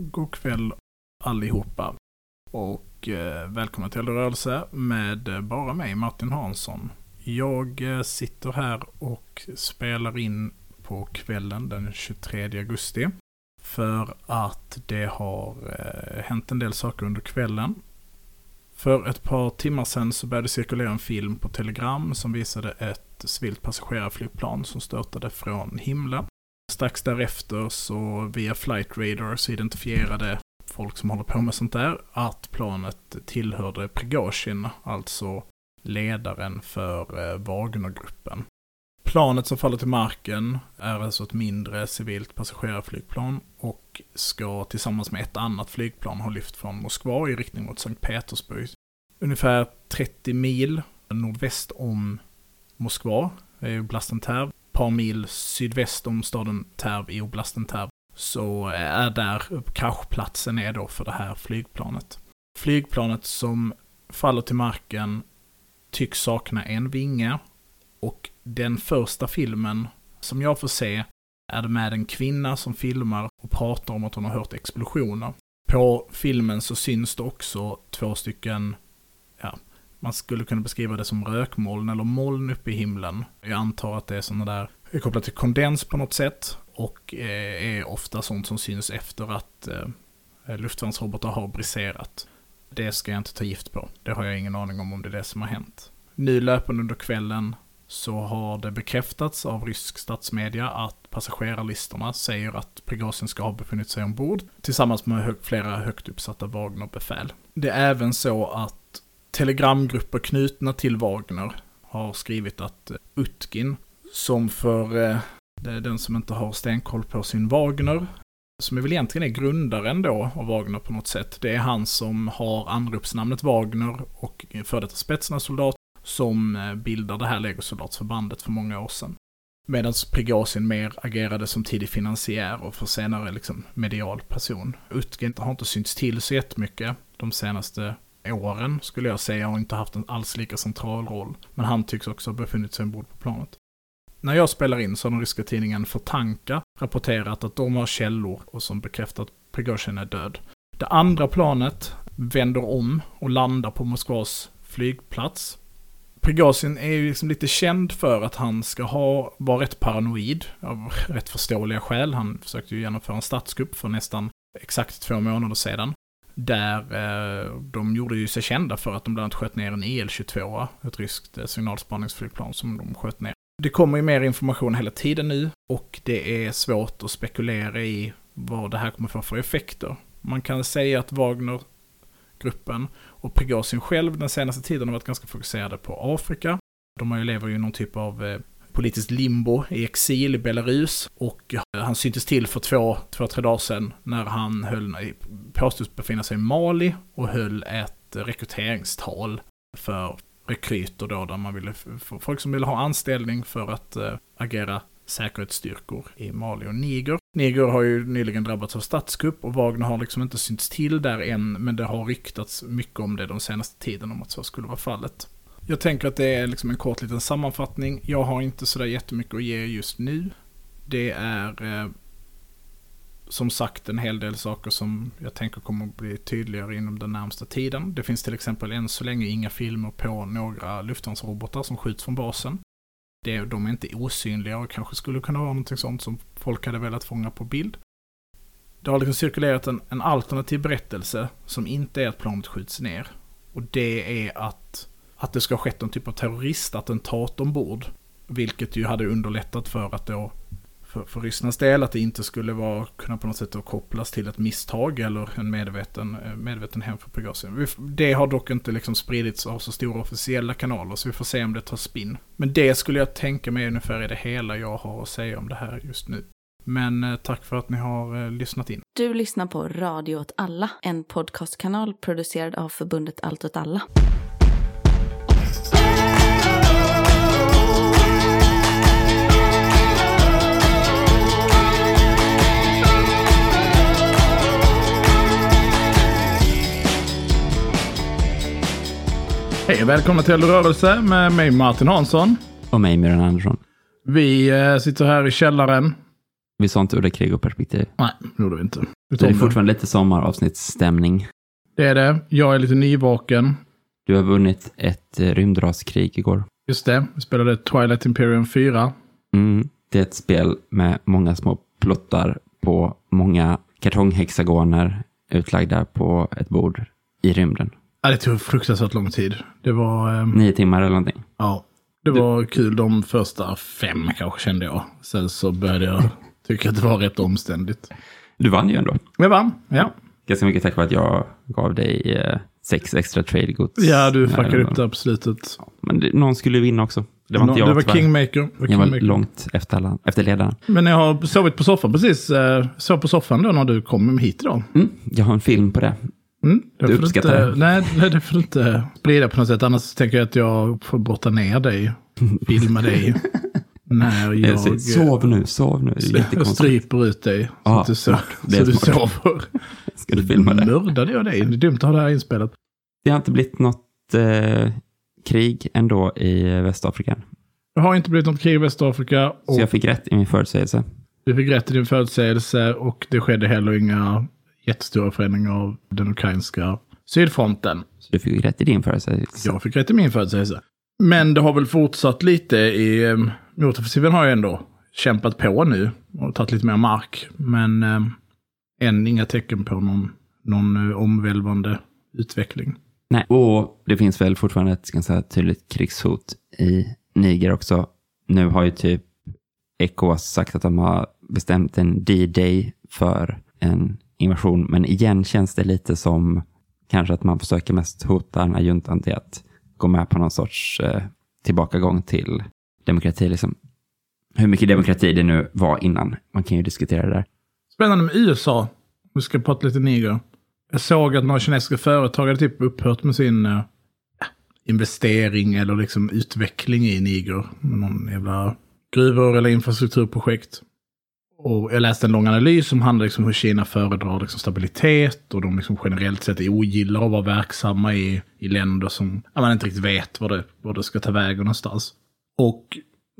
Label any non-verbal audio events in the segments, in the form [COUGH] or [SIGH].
God kväll allihopa. Och eh, välkomna till Rörelse med eh, bara mig, Martin Hansson. Jag eh, sitter här och spelar in på kvällen den 23 augusti. För att det har eh, hänt en del saker under kvällen. För ett par timmar sedan så började cirkulera en film på Telegram som visade ett civilt passagerarflygplan som störtade från himlen. Strax därefter så via flight radar så identifierade folk som håller på med sånt där att planet tillhörde Prigozjin, alltså ledaren för eh, Wagnergruppen. Planet som faller till marken är alltså ett mindre civilt passagerarflygplan och ska tillsammans med ett annat flygplan ha lyft från Moskva i riktning mot Sankt Petersburg. Ungefär 30 mil nordväst om Moskva, eh, är oblasten par mil sydväst om staden Terv i oblasten Terv, så är där kraschplatsen är då för det här flygplanet. Flygplanet som faller till marken tycks sakna en vinge och den första filmen som jag får se är det med en kvinna som filmar och pratar om att hon har hört explosioner. På filmen så syns det också två stycken, ja, man skulle kunna beskriva det som rökmoln eller moln uppe i himlen. Jag antar att det är sådana där, är kopplat till kondens på något sätt och eh, är ofta sånt som syns efter att eh, luftvärnsrobotar har briserat. Det ska jag inte ta gift på. Det har jag ingen aning om om det är det som har hänt. Nu löpande under kvällen så har det bekräftats av rysk statsmedia att passagerarlistorna säger att Prigozjin ska ha befunnit sig ombord tillsammans med flera högt uppsatta Wagnerbefäl. Det är även så att telegramgrupper knutna till Wagner har skrivit att eh, Utkin, som för eh, den som inte har stenkoll på sin Wagner, som väl egentligen är grundaren då av Wagner på något sätt. Det är han som har anropsnamnet Wagner och för detta spetsnazsoldat som eh, bildar det här legosoldatsförbandet för många år sedan. Medan Prigozjin mer agerade som tidig finansiär och för senare liksom medial person. Utkin har inte synts till så jättemycket de senaste åren, skulle jag säga, och inte haft en alls lika central roll. Men han tycks också ha befunnit sig ombord på planet. När jag spelar in så har den ryska tidningen Fortanka rapporterat att de har källor och som bekräftar att Prigozjin är död. Det andra planet vänder om och landar på Moskvas flygplats Prigozjin är ju liksom lite känd för att han ska ha, vara rätt paranoid av rätt förståeliga skäl. Han försökte ju genomföra en statskupp för nästan exakt två månader sedan. Där eh, de gjorde ju sig kända för att de bland annat sköt ner en IL-22, ett ryskt eh, signalspaningsflygplan som de sköt ner. Det kommer ju mer information hela tiden nu och det är svårt att spekulera i vad det här kommer få för effekter. Man kan säga att Wagner-gruppen och Prigozjin själv den senaste tiden har varit ganska fokuserade på Afrika. De lever ju i någon typ av eh, politiskt limbo i exil i Belarus. Och eh, han syntes till för två, två tre dagar sedan när han höll, påstås befinna sig i Mali och höll ett rekryteringstal för rekryter då, där man ville, få folk som ville ha anställning för att äh, agera säkerhetsstyrkor i Mali och Niger. Niger har ju nyligen drabbats av statskupp och Wagner har liksom inte synts till där än, men det har ryktats mycket om det de senaste tiden om att så skulle vara fallet. Jag tänker att det är liksom en kort liten sammanfattning. Jag har inte sådär jättemycket att ge just nu. Det är eh, som sagt en hel del saker som jag tänker kommer att bli tydligare inom den närmsta tiden. Det finns till exempel än så länge inga filmer på några luftvärnsrobotar som skjuts från basen det, de är inte osynliga och kanske skulle kunna vara någonting sånt som folk hade velat fånga på bild. Det har liksom cirkulerat en, en alternativ berättelse som inte är att planet skjuts ner. Och det är att, att det ska ha skett någon typ av terroristattentat ombord. Vilket ju hade underlättat för att då för, för Rysslands del att det inte skulle vara, kunna på något sätt då kopplas till ett misstag eller en medveten, eh, medveten hem för Prigozjin. Det har dock inte liksom spridits av så stora officiella kanaler så vi får se om det tar spinn. Men det skulle jag tänka mig ungefär är det hela jag har att säga om det här just nu. Men eh, tack för att ni har eh, lyssnat in. Du lyssnar på Radio åt alla, en podcastkanal producerad av förbundet Allt åt alla. Hej och välkomna till Rörelse med mig Martin Hansson. Och mig Myran Andersson. Vi eh, sitter här i källaren. Vi sa inte Ulla Krig och perspektiv. Nej, det gjorde vi inte. Det är fortfarande lite sommaravsnittsstämning. det är det. Jag är lite nyvaken. Du har vunnit ett eh, rymdraskrig igår. Just det. Vi spelade Twilight Imperium 4. Mm. Det är ett spel med många små plottar på många kartonghexagoner utlagda på ett bord i rymden. Ja, det tog fruktansvärt lång tid. Det var... ehm, Nio timmar eller någonting. Ja, det var kul de första fem kanske kände jag. Sen så började jag [LAUGHS] tycka att det var rätt omständigt. Du vann ju ändå. Men vann, ja. Ganska mycket tack vare att jag gav dig eh, sex extra tradegods. Ja, du fuckade upp där på slutet. Men det, någon skulle vinna också. Det var inte jag. Du var tyvärr. kingmaker. Var Jag var kingmaker. långt efter, alla, efter ledaren. Men jag har sovit på soffan precis. Eh, sov på soffan då när du kom hit idag. Mm. Jag har en film på det. Mm, det uppskattar inte, det? Nej, nej, det får du inte sprida på något sätt. Annars tänker jag att jag får brotta ner dig. Filma dig. [LAUGHS] när jag Jag säger, sov nu, sov nu. Det jag stryper ut dig. Så so det är så du sover. [LAUGHS] Ska du filma det? Mördade jag dig? Det är dumt att ha det här inspelat. Det har inte blivit något eh, krig ändå i Västafrika. Det har inte blivit något krig i Västafrika. Så jag fick rätt i min förutsägelse. Du fick rätt i din förutsägelse och det skedde heller inga jättestora förändringar av den ukrainska sydfronten. Så du fick rätt i din förutsägelse. Jag fick rätt i min förutsägelse. Men det har väl fortsatt lite i... Motoffensiven har ju ändå kämpat på nu och tagit lite mer mark. Men eh, än inga tecken på någon, någon eh, omvälvande utveckling. Nej, och det finns väl fortfarande ett ganska tydligt krigshot i Niger också. Nu har ju typ ECOWAS sagt att de har bestämt en D-day för en invasion. Men igen känns det lite som kanske att man försöker mest hota den här juntan till att gå med på någon sorts eh, tillbakagång till demokrati. Liksom. Hur mycket demokrati det nu var innan. Man kan ju diskutera det där. Spännande med USA. Vi ska prata lite Niger. Jag såg att några kinesiska företag hade typ upphört med sin eh, investering eller liksom utveckling i Niger. Med någon jävla gruvor eller infrastrukturprojekt. Och jag läste en lång analys som handlar liksom om hur Kina föredrar liksom stabilitet och de liksom generellt sett ogillar att vara verksamma i, i länder som ja, man inte riktigt vet var det, var det ska ta vägen någonstans. Och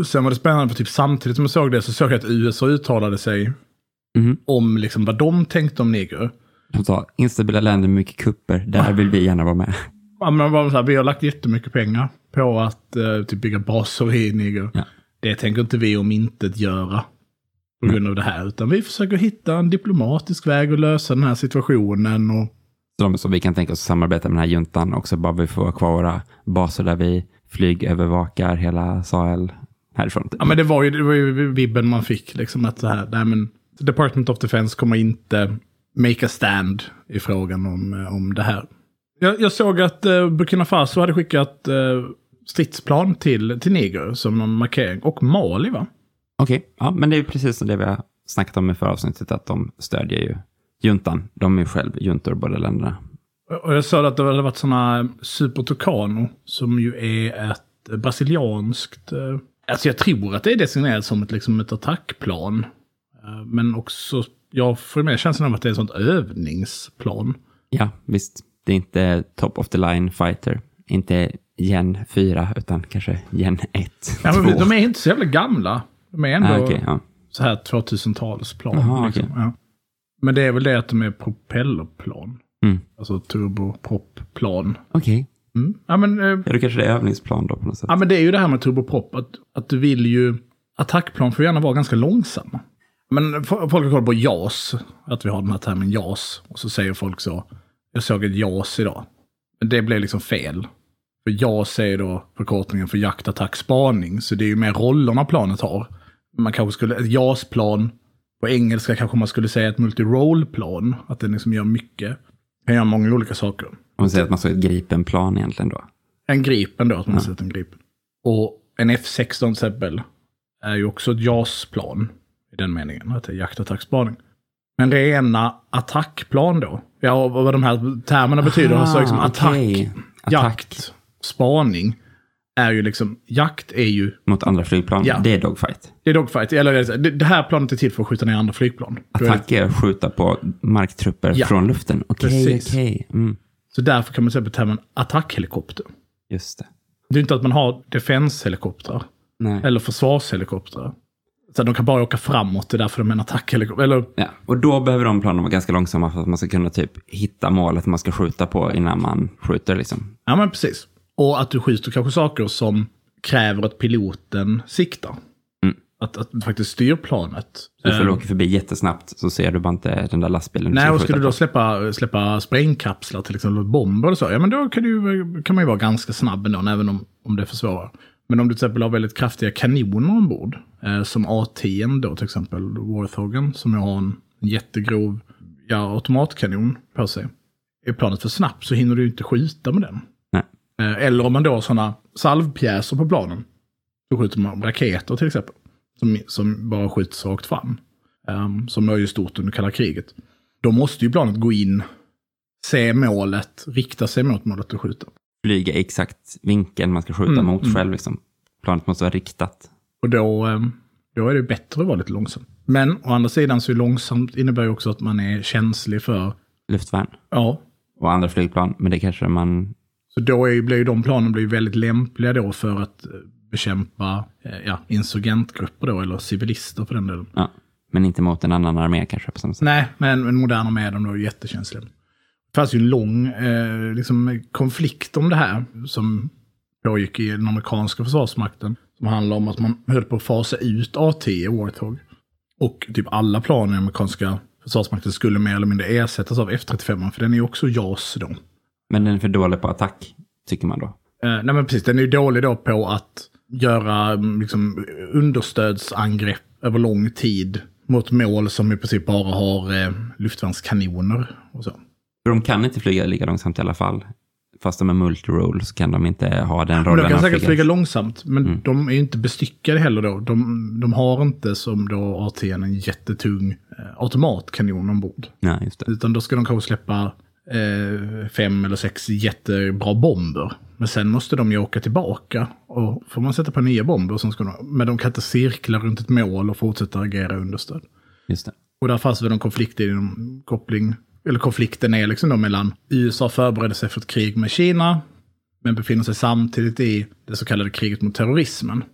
sen var det spännande för typ samtidigt som jag såg det så såg jag att USA uttalade sig Mhm. om liksom vad de tänkte om Niger. De sa instabila länder med mycket kupper, där vill vi gärna vara med. Ja, men bara så här, vi har lagt jättemycket pengar på att eh, typ bygga baser i Niger. Ja. Det tänker inte vi om intet göra på grund av det här. Utan vi försöker hitta en diplomatisk väg att lösa den här situationen. Och, Så som vi kan tänka oss att samarbeta med den här juntan också, bara vi får kvar våra baser där vi flygövervakar hela Sahel härifrån. ja, men det var ju, det var ju vibben man fick. Liksom, att det här, nej, men Department of Defense kommer inte make a stand i frågan om, eh, om det här. Jag, jag såg att eh, Burkina Faso hade skickat eh, stridsplan till, till Niger som någon markering. Och Mali va? Okej, ja, men det är precis det vi har snackat om i förra avsnittet, att de stödjer ju juntan. De är ju själv juntor, båda länderna. Och jag sa att det hade varit sådana Super Tucano, som ju är ett brasilianskt... eh, Alltså jag tror att det är designerat som ett, liksom ett attackplan. Eh, Men också, jag får mer känslan av att det är ett sånt övningsplan. Ja, visst. Det är inte top of the line fighter. Inte gen 4, utan kanske gen 1, Ja, 2. men de är inte så jävla gamla. De är ändå ah, okej, ja. så här 2000-talsplan. Jaha, liksom. okej. ja. Men det är väl det att de är propellerplan. Mm. Alltså turbopropplan. Okej. Mm. Ja, men, eh, Ja, då kanske det är övningsplan då på något sätt. Ja, men det är ju det här med turboprop. Att, att du vill ju... Attackplan får gärna vara ganska långsamma. Men folk har koll på JAS. Att vi har den här termen JAS. Och så säger folk så. Jag såg ett JAS idag. Men det blev liksom fel. För JAS är då förkortningen för jakt, attack, spaning. Så det är ju mer rollerna planet har. Man kanske skulle... Ett JAS-plan. På engelska kanske man skulle säga ett multi-role-plan. Att den liksom gör mycket. Kan göra många olika saker. Om man säger att man såg ett Gripen-plan egentligen då. En Gripen då, att man har sett en Gripen. Och en F16 till exempel är ju också ett JAS-plan. I den meningen, att det är jaktattackspaning. Men rena attackplan då. Ja, vad de här termerna betyder. Ah, så liksom attack, okej. Attack. jakt, spaning. Är ju liksom, jakt är ju, Mot andra flygplan. Ja. Det är dogfight. det är dogfight. Eller det, det- här planet är till för att skjuta ner andra flygplan. Attack är att skjuta på marktrupper Ja. från luften. Okej, Precis. okej. Mm. Så därför kan man säga på termen attackhelikopter. Just det. Det är inte att man har defenshelikoptrar. Eller försvarshelikoptrar. Så de kan bara åka framåt, det är därför de är en attackhelikopter. Eller, Ja, och då behöver de planen vara ganska långsamma för att man ska kunna typ hitta målet man ska skjuta på innan man skjuter liksom. ja men precis. Och att du skjuter kanske saker som kräver att piloten siktar. Mm. Att, att faktiskt styr planet. Så Eh, du åker förbi jättesnabbt så ser du bara inte den där lastbilen. Nej, och skulle du då släppa, släppa sprängkapslar till exempel, bomber eller så, ja men då kan, du, kan man ju vara ganska snabb ändå, även om, om det försvårar. Men om du till exempel har väldigt kraftiga kanoner ombord, eh, som A10 då till exempel, Warthogen, som ju har en jättegrov ja, automatkanon på sig. Är planet för snabbt så hinner du inte skjuta med den. Eh, eller om man då har sådana salvpjäser på planen, så skjuter man raketer till exempel, som, som bara skjuts rakt fram. Um, som var ju stort under kalla kriget. Då måste ju planet gå in, se målet, rikta sig mot målet och skjuta. Flyga i exakt vinkeln man ska skjuta Mm, mot mm. själv liksom. Planet måste vara riktat. Och då, um, då är det bättre att vara lite långsam. Men å andra sidan så är långsamt innebär ju också att man är känslig för, Luftvärn ja, och andra flygplan. Men det kanske man... så då är, blir ju de planen blir väldigt lämpliga då för att eh, bekämpa eh, ja, insurgentgrupper då, eller civilister för den delen. Ja, men inte mot en annan armé kanske på samma sätt. Nej, men en moderna med dem då är jättekänsliga. Det fanns ju en lång eh, liksom, konflikt om det här som pågick i den amerikanska försvarsmakten. Som handlar om att man höll på att fasa ut A10 Warthog. Och typ alla plan i amerikanska försvarsmakten skulle mer eller mindre ersättas av F35, för den är ju också JAS då. Men den är för dålig på attack, tycker man då. Eh, nej men precis, den är ju dålig då på att göra mm, liksom, understödsangrepp över lång tid mot mål som i princip bara har eh, luftvärnskanoner och så. För de kan inte flyga lika långsamt i alla fall. Fast de är multiroll så kan de inte ha den rollen. de kan säkert flyga långsamt, men Mm. de är ju inte bestyckade heller då. De, de har inte som då ATN en jättetung eh, automatkanon ombord. Ja, just det. Utan då ska de kanske släppa eh, fem eller sex jättebra bomber. Men sen måste de ju åka tillbaka och får man sätta på nya bomber. Som ska de, men de kan inte cirkla runt ett mål och fortsätta agera understöd. Just det. Och där fanns väl en konflikt i en koppling, eller konflikten är liksom då mellan USA förberedde sig för ett krig med Kina, men befinner sig samtidigt i det så kallade kriget mot terrorismen.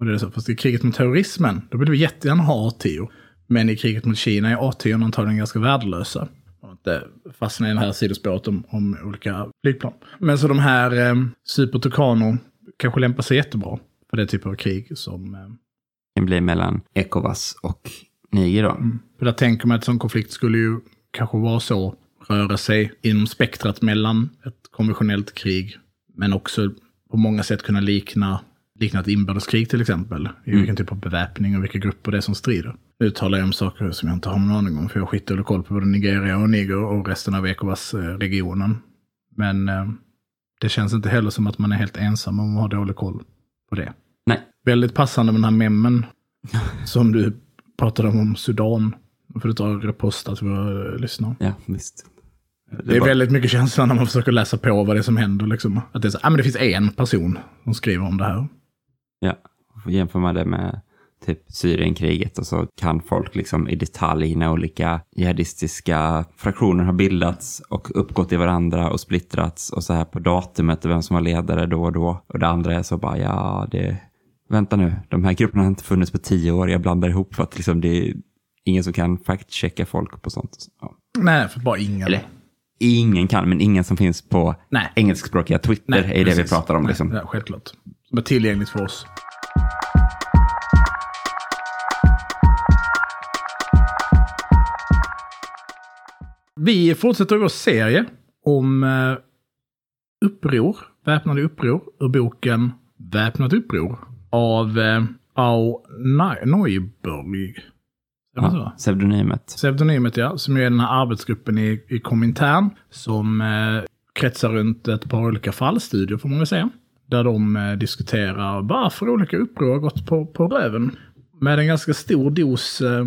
Och det är så, fast i kriget mot terrorismen, då vill vi jättegärna ha A10. Men i kriget mot Kina är A10 antagligen ganska värdelösa. Inte fastna i det här sidospåret om, om olika flygplan. Men så de här eh, Super Tucano kanske lämpar sig jättebra för det typ av krig som eh, Det blir mellan Ecowas och Niger då. För där tänker man att sån konflikt skulle ju kanske vara så, röra sig inom spektrat mellan ett konventionellt krig, men också på många sätt kunna likna, likna ett inbördeskrig till exempel. I vilken typ av beväpning och vilka grupper det är som strider. Nu uttalar jag om saker som jag inte har någon aning om, för jag har skitdålig koll på både Nigeria och Niger och resten av Ecowas-regionen. Men eh, det känns inte heller som att man är helt ensam om att ha dålig koll på det. Nej, Väldigt passande med den här memmen [LAUGHS] som du pratade om, om Sudan. Får du ta och reposta till våra lyssnare. ja visst. Det är väldigt mycket känsla när man försöker läsa på vad det är som händer. Liksom. Att det, är så, ah, men det finns en person som skriver om det här. Ja, jämför man det med typ Syrienkriget och så kan folk liksom i detalj när olika jihadistiska fraktioner har bildats och uppgått i varandra och splittrats och så här på datumet och vem som var ledare då och då. Och det andra är så bara, ja, det... Vänta nu, de här grupperna har inte funnits på tio år, jag blandar ihop för att liksom det är ingen som kan fact-checka folk på sånt. Ja. Nej, för bara ingen. Eller, ingen kan, men ingen som finns på Nej. engelskspråkiga Twitter är det vi precis. pratar om. Nej, Liksom. Ja, självklart. Som är tillgängligt för oss. Vi fortsätter vår serie om eh, uppror, väpnade uppror, ur boken Väpnat uppror av eh, Au Neu- Neuburg. Är det så? Ja, pseudonymet. Pseudonymet ja, som är den här arbetsgruppen i, i Komintern som eh, kretsar runt ett par olika fallstudier får man väl säga. Där de eh, diskuterar varför olika uppror har gått på, på röven. Med en ganska stor dos, eh,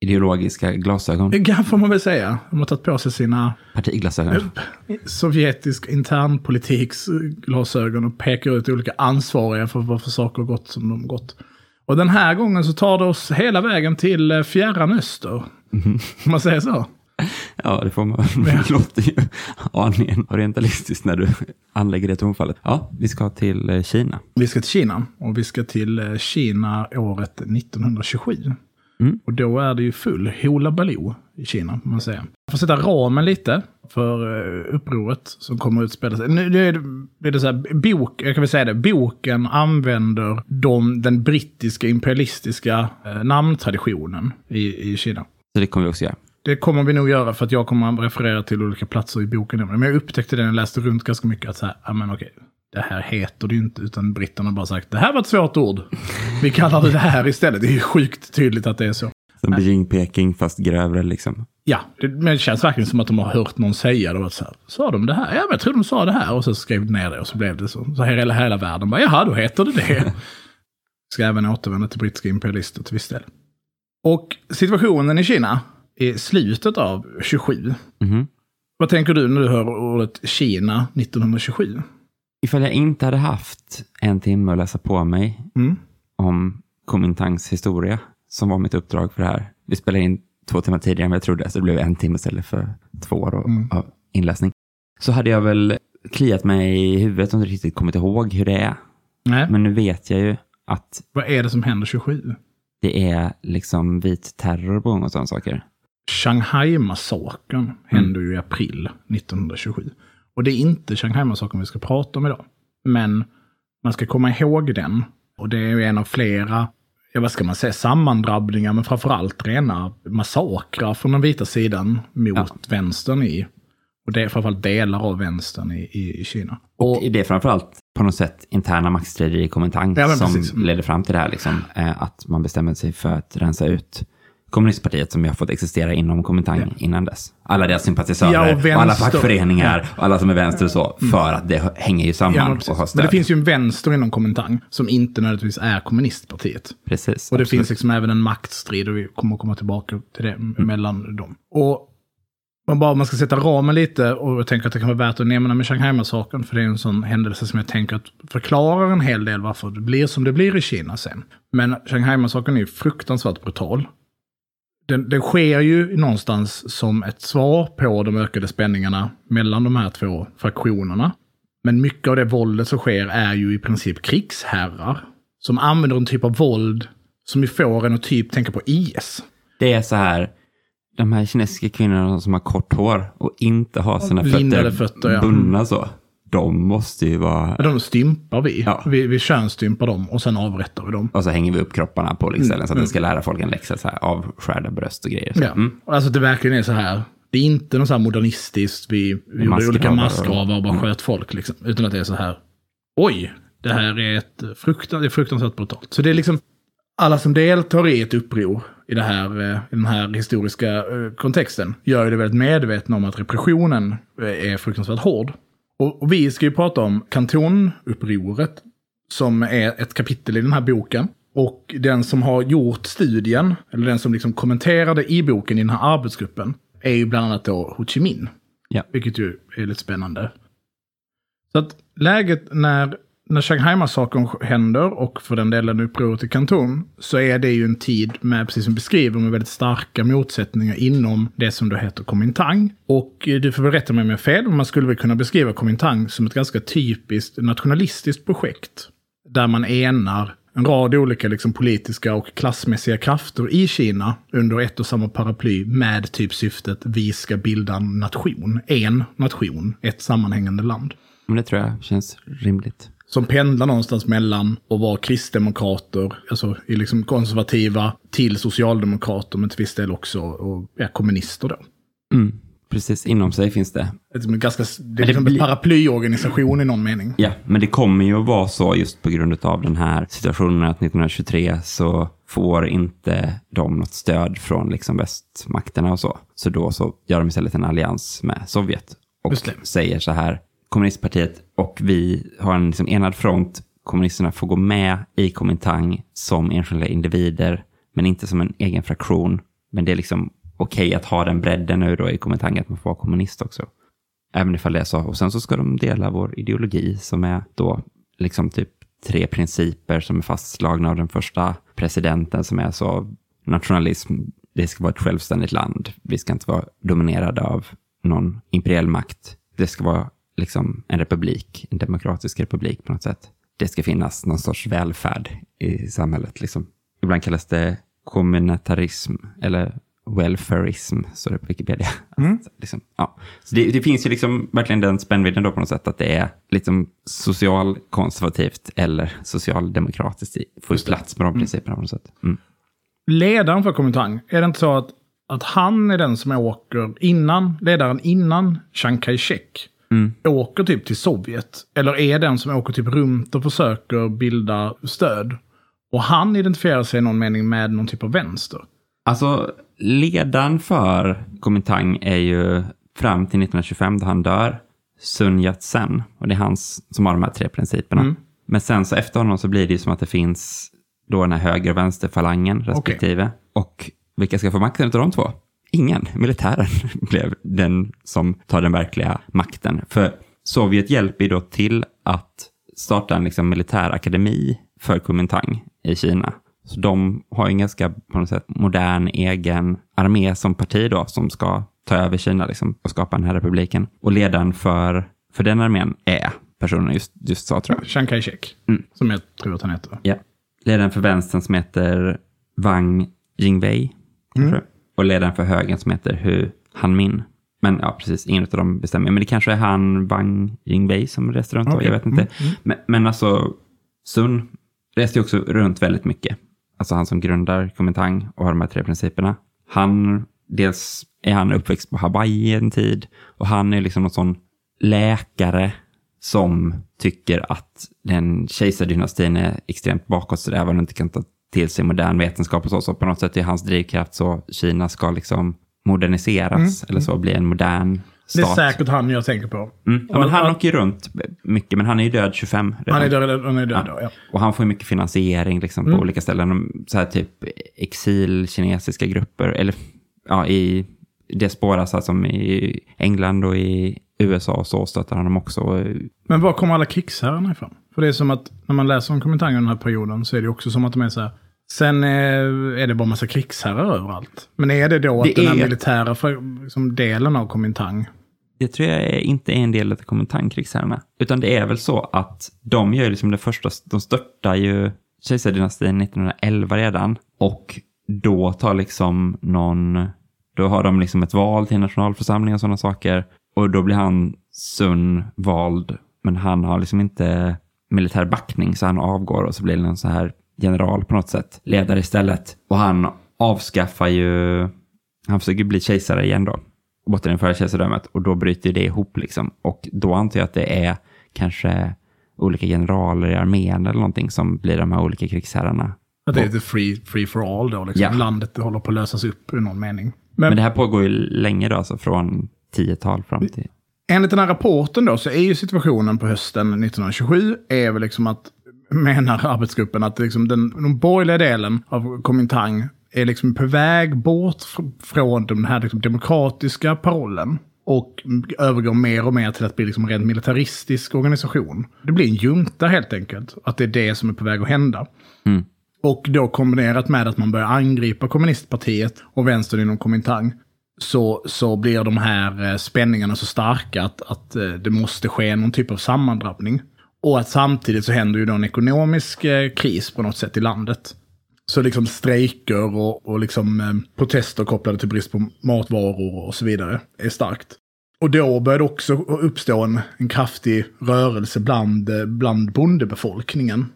Ideologiska glasögon. [LAUGHS] ja, får man väl säga. De har tagit på sig sina Partiglasögon. sovjetisk internpolitiks glasögon och pekar ut olika ansvariga för varför saker har gått som de gått. Och den här gången så tar det oss hela vägen till eh, fjärran öster. Om man säger så. Ja, det får man. [LAUGHS] Det låter ju aningen orientalistiskt när du anlägger det tonfallet. Ja, vi ska till eh, Kina. Vi ska till Kina och vi ska till eh, Kina året 1927. Mm. Och då är det ju full Hoola Baloo i Kina, får man säga. Jag får sätta ramen lite för eh, upproret som kommer att utspela sig. Nu, är det, är det så här, bok, jag kan väl säga det, boken använder de, den brittiska imperialistiska namntraditionen i, i Kina. Så det kommer vi också göra. Det kommer vi nog göra för att jag kommer att referera till olika platser i boken. Men jag upptäckte det när jag läste runt ganska mycket att så här, men okej, det här heter det ju inte, utan britterna har bara sagt det här var ett svårt ord. Vi kallar det det här istället. Det är ju sjukt tydligt att det är så. Som Beijing, Peking, fast grövre liksom. Ja, det, men det känns verkligen som att de har hört någon säga det. Och så här, sa de det här? Ja, men jag tror de sa det här. Och så skrev de ner det och så blev det så. Så här hela, hela världen bara, jaha, då heter det det. [LAUGHS] Ska även återvända till brittiska imperialister till viss del. Och situationen i Kina i slutet av 27. Mhm. Vad tänker du när du hör ordet Kina 1927? Ifall jag inte hade haft en timme att läsa på mig Mm. om Kuomintangs historia, som var mitt uppdrag för det här. Vi spelade in två timmar tidigare än vad jag trodde, så det blev en timme istället för två år av Mm. av inläsning. Så hade jag väl kliat mig i huvudet och inte riktigt kommit ihåg hur det är. Nej, Men nu vet jag ju att vad är det som händer 27? det är liksom vit terror på gång och sådana saker. Shanghai-massakern hände ju i april 1927. Och det är inte Shanghai-massakern vi ska prata om idag. Men man ska komma ihåg den. Och det är ju en av flera, ja vad ska man säga, sammandrabbningar, men framförallt rena massakrar från den vita sidan mot vänstern i, och det är framförallt delar av vänstern i, i, i Kina. Och det är framförallt på något sätt interna maktstrider i Kuomintang Ja, som. Mm. ledde fram till det här. Liksom, eh, att man bestämde sig för att rensa ut kommunistpartiet som har fått existera inom Kuomintang innan dess. Alla deras sympatisörer Ja, och och, alla fackföreningar och alla som är vänster och så. För att det hänger ju samman Ja, men, och har stöd. men det finns ju en vänster inom Kuomintang som inte nödvändigtvis är kommunistpartiet. Precis. Och det absolut. finns liksom även en maktstrid och vi kommer komma tillbaka till det Mm. mellan dem. Och man bara, man ska sätta ramen lite och jag tänker att det kan vara värt att nämna med Shanghai-massakern, för det är en sån händelse som jag tänker att förklarar en hel del varför det blir som det blir i Kina sen. Men Shanghai-massakern är ju fruktansvärt brutal. Den, den sker ju någonstans som ett svar på de ökade spänningarna mellan de här två fraktionerna. Men mycket av det våldet som sker är ju i princip krigsherrar. Som använder en typ av våld som ju får en att typ tänka på IS. Det är så här, de här kinesiska kvinnorna som har kort hår och inte har sina Lindade fötter, fötter, ja. bundna så. De måste ju vara... De stympar vi. Ja. vi. Vi könsstympar dem och sen avrättar vi dem. Och så hänger vi upp kropparna på olika så att det ska lära folk en läxa. Så här, avskärda bröst och grejer. Så. Ja. Mm. Alltså det verkligen är så här. Det är inte något så här modernistiskt, vi, vi gjorde olika Massgravar och- bara sköt folk. Liksom. Utan att det är så här. Oj, det här är ett fruktan, det är fruktansvärt brutalt. Så det är liksom alla som deltar i ett uppror i, det här, eh, i den här historiska eh, kontexten gör ju det väldigt medvetna om att repressionen eh, är fruktansvärt hård. Och, och vi ska ju prata om kantonupproret som är ett kapitel i den här boken. Och den som har gjort studien, eller den som liksom kommenterade i boken i den här arbetsgruppen, är ju bland annat då Ho Chi Minh. Ja. Vilket ju är lite spännande. Så att läget när, när Shanghai-massakern händer och för den delen upproret i Kanton så är det ju en tid med, precis som beskriver, med väldigt starka motsättningar inom det som då heter Kuomintang. Och eh, du får väl rätta mig om jag har fel, men man skulle väl kunna beskriva Kuomintang som ett ganska typiskt nationalistiskt projekt. Där man enar en rad olika liksom, politiska och klassmässiga krafter i Kina under ett och samma paraply med typ syftet vi ska bilda en nation. En nation, ett sammanhängande land. Men det tror jag känns rimligt. Som pendlar någonstans mellan att vara kristdemokrater, alltså i liksom konservativa, till socialdemokrater, men till viss del också och, ja, kommunister då. Mm. Precis, inom sig finns det. Ett, men ganska, det är det liksom en blir- paraplyorganisation i någon mening. Ja, men det kommer ju att vara så just på grund av den här situationen att 1923 så får inte de något stöd från liksom västmakterna och så. Så då så gör de istället en allians med Sovjet och det. säger så här, kommunistpartiet och vi har en liksom enad front, kommunisterna får gå med i Kuomintang som enskilda individer, men inte som en egen fraktion. Men det är liksom okej att ha den bredden nu då i Kuomintang, att man får vara kommunist också. Även ifall det är så. Och sen så ska de dela vår ideologi som är då liksom typ tre principer som är fastslagna av den första presidenten som är så nationalism, det ska vara ett självständigt land. Vi ska inte vara dominerade av någon imperiell makt. Det ska vara liksom en republik, en demokratisk republik på något sätt. Det ska finnas någon sorts välfärd i samhället. Liksom. Ibland kallas det kommunitarism eller welfareism, så det på Wikipedia. Mm. Liksom, ja. så det, det, finns ju liksom verkligen den spännvidden då på något sätt, att det är liksom socialkonservativt eller socialdemokratiskt, får ju plats med de principerna på något sätt. Mm. Ledaren för Komintang, är det inte så att, att han är den som åker innan, ledaren innan Chiang Kai-Shek, Mm. åker typ till Sovjet? Eller är den som åker typ runt och försöker bilda stöd? Och han identifierar sig i någon mening med någon typ av vänster. Alltså, ledaren för Kuomintang är ju fram till 1925 då han dör, Sun Yat-sen. Och det är hans som har de här tre principerna. Mm. Men sen så efter honom så blir det ju som att det finns då den här höger och vänsterfalangen respektive. Och vilka ska få makten av de två? Ingen. Militären [LAUGHS] blev den som tar den verkliga makten. För Sovjet hjälper då till att starta en liksom militärakademi för Kuomintang i Kina. Så de har en ganska på något sätt modern egen armé som parti då som ska ta över Kina liksom, och skapa den här republiken. Och ledaren för, för den armén är personen just, just sa tror jag. Chiang Kai-Shek, Mm. som jag tror att han heter. Ja. Ledaren för vänstern som heter Wang Jingwei. Mm. Och ledaren för högern som heter Hu Hanmin. Men ja, precis, ingen av dem bestämmer. Men det kanske är han Wang Jingwei som reser runt då, Okej. jag vet inte. Mm, mm. Men, men alltså, Sun reste ju också runt väldigt mycket. Alltså han som grundar Kuomintang och har de här tre principerna. Han, dels är han uppväxt på Hawaii en tid och han är liksom någon sån läkare som tycker att den kejsardynastin är extremt bakåtsträvande och inte kan ta till sig modern vetenskap och så. Så på något sätt är hans drivkraft så Kina ska liksom moderniseras eller så, bli en modern Mm. Det är stat. säkert han jag tänker på. Mm. Ja, men han åker ju runt mycket, men han är ju död 25 redan. Han är död, han är död då, ja. Och han får ju mycket finansiering liksom, på Mm. olika ställen. Så här typ exil-kinesiska grupper, eller ja, i diaspora, så här, som i England och i USA och så stöttar han dem också. Men var kommer alla krigsherrarna ifrån? För det är som att när man läser om Kuomintang den här perioden så är det också som att de är så här. Sen eh, är det bara massa krigsherrar överallt. Men är det då att Det den här är- militära liksom, delen av Kuomintang Det tror jag är- inte är en del av Kuomintang-krigsherrarna. Utan det är väl så att de gör liksom det första, de störtar ju kejsardynastin 1911 redan. Och då tar liksom någon, då har de liksom ett val till nationalförsamling och sådana saker. Och då blir han Sun vald, men han har liksom inte militär backning så han avgår och så blir det någon så här general på något sätt, ledare istället. Och han avskaffar ju, han försöker bli kejsare igen då återinföra kejsardömet och då bryter det ihop liksom. Och då antar jag att det är kanske olika generaler i armén eller någonting som blir de här olika krigsherrarna. Att det är lite free, free for all då. Liksom. Ja. Landet håller på att lösas upp i någon mening. Men, Men, det här pågår ju länge då, alltså från 10-tal fram till... enligt den här rapporten då så är ju situationen på hösten 1927 är väl liksom att, menar arbetsgruppen, att liksom den, den borgerliga delen av Kuomintang är liksom på väg bort fr- från den här liksom demokratiska parollen. Och övergår mer och mer till att bli liksom en rent militaristisk organisation. Det blir en junta helt enkelt. Att det är det som är på väg att hända. Mm. Och då kombinerat med att man börjar angripa kommunistpartiet och vänstern inom Kuomintang. Så, så blir de här eh, spänningarna så starka att, att eh, det måste ske någon typ av sammandrabbning. Och att samtidigt så händer ju då en ekonomisk eh, kris på något sätt i landet. Så liksom strejker och, och liksom eh, protester kopplade till brist på matvaror och så vidare är starkt. Och då börjar det också uppstå en, en kraftig rörelse bland, eh, bland bondebefolkningen.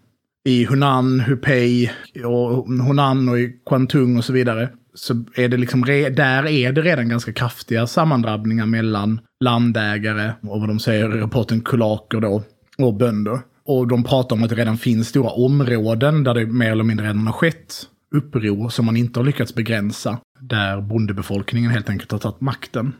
I Hunan, Hupei, och Hunan och i Kwantung och så vidare. Så är det liksom, där är det redan ganska kraftiga sammandrabbningar mellan landägare och vad de säger i rapporten kulaker då, och bönder. Och de pratar om att det redan finns stora områden där det mer eller mindre redan har skett uppror som man inte har lyckats begränsa. Där bondebefolkningen helt enkelt har tagit makten.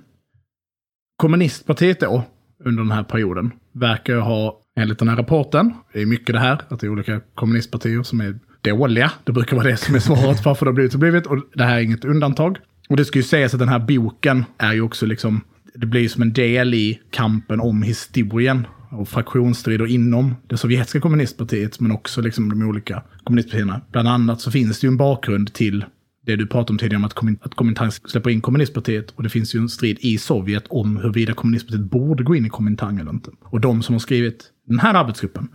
Kommunistpartiet då, under den här perioden, verkar ju ha, enligt den här rapporten, det är mycket det här, att det är olika kommunistpartier som är dåliga. Det brukar vara det som är svaret varför det har blivit så blivit, och det här är inget undantag. Och det ska ju sägas att den här boken är ju också liksom, det blir som en del i kampen om historien och fraktionsstrider inom det sovjetiska kommunistpartiet, men också liksom de olika kommunistpartierna. Bland annat så finns det ju en bakgrund till det du pratade om tidigare om att, Kuomint- att Kuomintang släpper in kommunistpartiet. Och det finns ju en strid i Sovjet om huruvida kommunistpartiet borde gå in i Kuomintang eller inte. Och de som har skrivit den här arbetsgruppen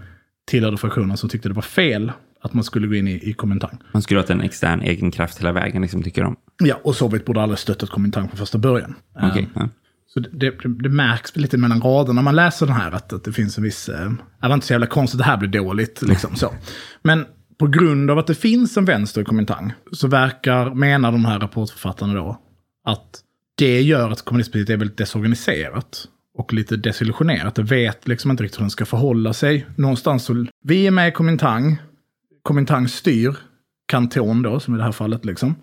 tillhörde fraktionen som tyckte det var fel att man skulle gå in i, i Kuomintang. Man skulle ha en extern egen kraft hela vägen, liksom, tycker de. Ja, och Sovjet borde aldrig stöttat Kuomintang från första början. Okej, Eh, ja. Så det, det, det märks lite mellan raderna när man läser den här att, att det finns en viss... Äh, det var inte så jävla konstigt, det här blir dåligt. Liksom, så. Men på grund av att det finns en vänster i Kuomintang så verkar, menar de här rapportförfattarna då, att det gör att kommunistpartiet är väldigt desorganiserat och lite desillusionerat. Det vet liksom inte riktigt hur den ska förhålla sig. Någonstans så, vi är med i Komintang, Komintang styr kanton då, som i det här fallet liksom.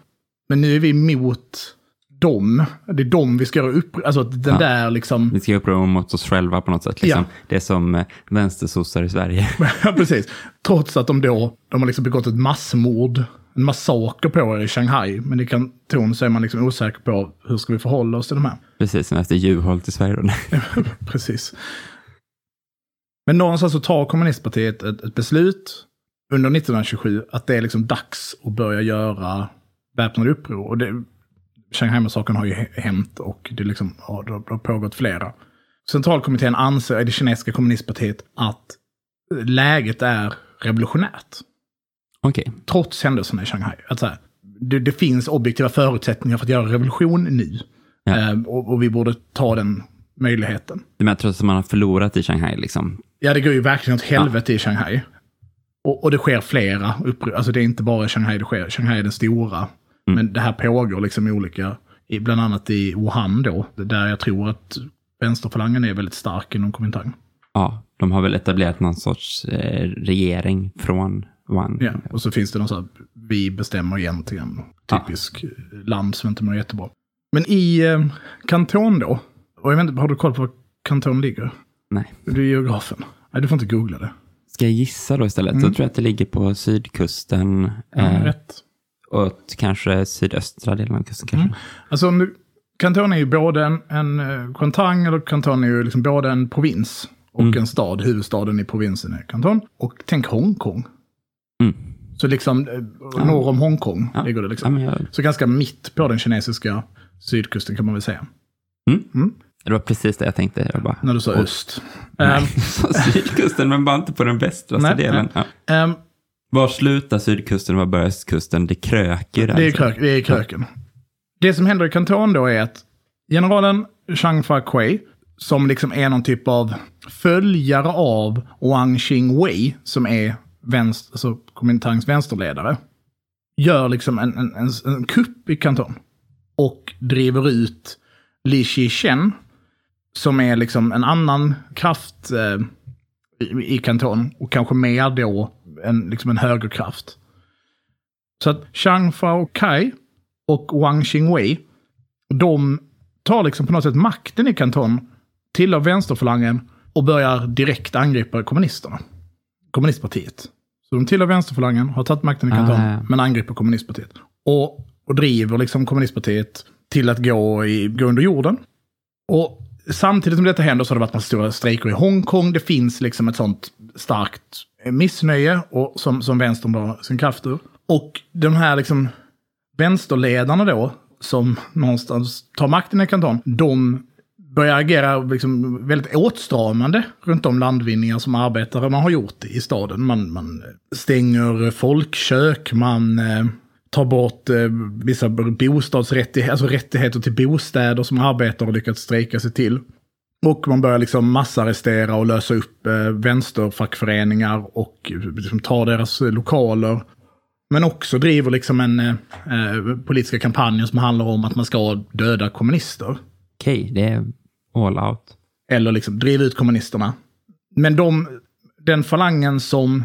Men nu är vi mot dem. Det är dem vi ska göra upp... Alltså den Ja. där liksom... Vi ska uppröra mot oss själva på något sätt. Liksom. Det är som eh, vänstersossar i Sverige. [LAUGHS] Ja, precis. Trots att de då, de har liksom begått ett massmord, en massaker på er i Shanghai. Men i kanton så är man liksom osäker på hur ska vi förhålla oss till de här. Precis som efter Juholt i Sverige. [LAUGHS] [LAUGHS] Precis. Men någonstans så tar kommunistpartiet ett, ett beslut under 1927 att det är liksom dags att börja göra väpnade uppror. Och det, Shanghai-massakern har ju hä- hänt och det, liksom, ja, det, har, pågått flera. Centralkommittén anser i det kinesiska kommunistpartiet att läget är revolutionärt. Okej, Trots händelserna i Shanghai. Att så här, det, det finns objektiva förutsättningar för att göra revolution nu. Ja. Eh, och, och vi borde ta den möjligheten. det med trots att man har förlorat i Shanghai. Liksom. Ja, det går ju verkligen åt helvete i Shanghai. Och, och det sker flera uppror. Alltså det är inte bara i Shanghai det sker. Shanghai är den stora. Men det här pågår liksom i olika, i, bland annat i Wuhan då, där jag tror att vänsterfalangen är väldigt stark inom Kuomintang. Ja, de har väl etablerat någon sorts eh, regering från Wuhan. Ja, och så finns det någon sån här, vi bestämmer egentligen, typisk eh, land som inte mår jättebra. Men i eh, Kanton då, och jag vet inte, har du koll på var Kanton ligger? Nej. Du är geografen. Nej, du får inte googla det. Ska jag gissa då istället? Så tror jag att det ligger på sydkusten. Mm, Eh, rätt. Och kanske sydöstra delen av kusten kanske. Alltså om du, Kanton är ju både en, en eh, Kuomintang, eller Kanton är ju liksom både en provins och en stad. Huvudstaden i provinsen är Kanton. Och tänk Hongkong. Mm. Så liksom eh, norr om Hongkong Ja. ligger det Ja, liksom. men jag, Så ganska mitt på den kinesiska sydkusten kan man väl säga. det var precis det jag tänkte. Jag bara, När du sa öst. så [LAUGHS] sydkusten, men bara inte på den västraste Nej, delen. Ja. ehm, Var slutar sydkusten och var börjar östkusten? Det kröker det, är liksom. krök, det är kröken. Det som händer i Kanton då är att generalen Zhang Fa-Kuei, som liksom är någon typ av följare av Wang Qingwei, som är vänster, alltså Kuomintangs vänsterledare, gör liksom en, en, en, en kupp i Kanton. Och driver ut Li Shichen, som är liksom en annan kraft eh, i, i Kanton. Och kanske mer då en, liksom en högerkraft. Så att Zhang Fao Kai och Wang Qingwei, de tar liksom på något sätt makten i Kanton, tillhör vänsterfalangen och börjar direkt angripa kommunisterna. Kommunistpartiet. Så de tillhör vänsterfalangen, har tagit makten i Kanton, Ah, ja. men angriper kommunistpartiet. Och, och driver liksom kommunistpartiet till att gå, i, gå under jorden. Och samtidigt som detta händer så har det varit massa stora strejker i Hongkong. Det finns liksom ett sånt starkt missnöje och som, som vänstern drar sin kraft ur. Och de här liksom vänsterledarna då, som någonstans tar makten i kanton, de börjar agera liksom väldigt åtstramande runt de landvinningar som arbetare man har gjort i staden. Man, man stänger folkkök, man eh, eh, tar bort eh, vissa bostadsrättigheter, alltså rättigheter till bostäder som arbetare har lyckats strejka sig till. Och man börjar liksom massarrestera och lösa upp eh, vänsterfackföreningar och liksom ta deras eh, lokaler. Men också driver liksom en eh, eh, politiska kampanjer som handlar om att man ska döda kommunister. Okej, det är all out. Eller liksom driva ut kommunisterna. Men de, den falangen som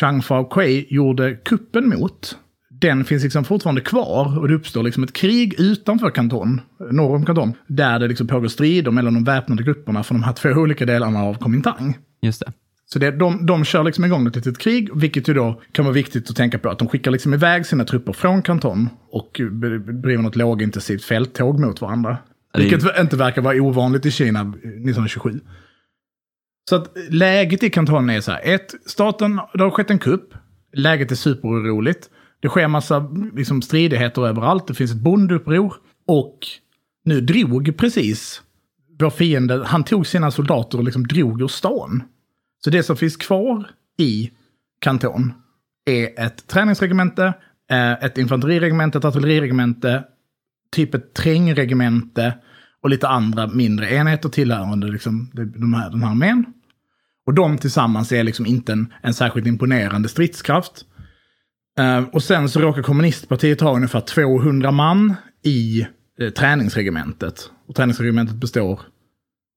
Chang Fao-Kuei gjorde kuppen mot, den finns liksom fortfarande kvar. Och det uppstår liksom ett krig utanför kanton, norr om kanton, där det liksom pågår strider mellan de väpnade grupperna från de här två [LAUGHS] olika delarna av Kuomintang. Just det. Så det, de, de kör liksom igång ett litet krig, vilket ju då kan vara viktigt att tänka på. Att de skickar liksom iväg sina trupper från kanton och bedriver något lågintensivt fälttåg mot varandra. Det Vilket inte verkar vara ovanligt i Kina 1927. Så att läget i kanton är så här. Ett, staten, det har skett en kupp. Läget är superoroligt. Det sker massa liksom, stridigheter överallt. Det finns ett bondeuppror. Och nu drog precis vår fiende, han tog sina soldater och liksom drog ur stan. Så det som finns kvar i kanton är ett träningsregemente, eh, ett infanteriregemente, ett artilleriregemente, typ ett trängregemente och lite andra mindre enheter tillhörande liksom, de här, den här armén. Och de tillsammans är liksom inte en, en särskilt imponerande stridskraft. Uh, och sen så råkar kommunistpartiet ha ungefär 200 man i uh, träningsregementet. Och träningsregementet består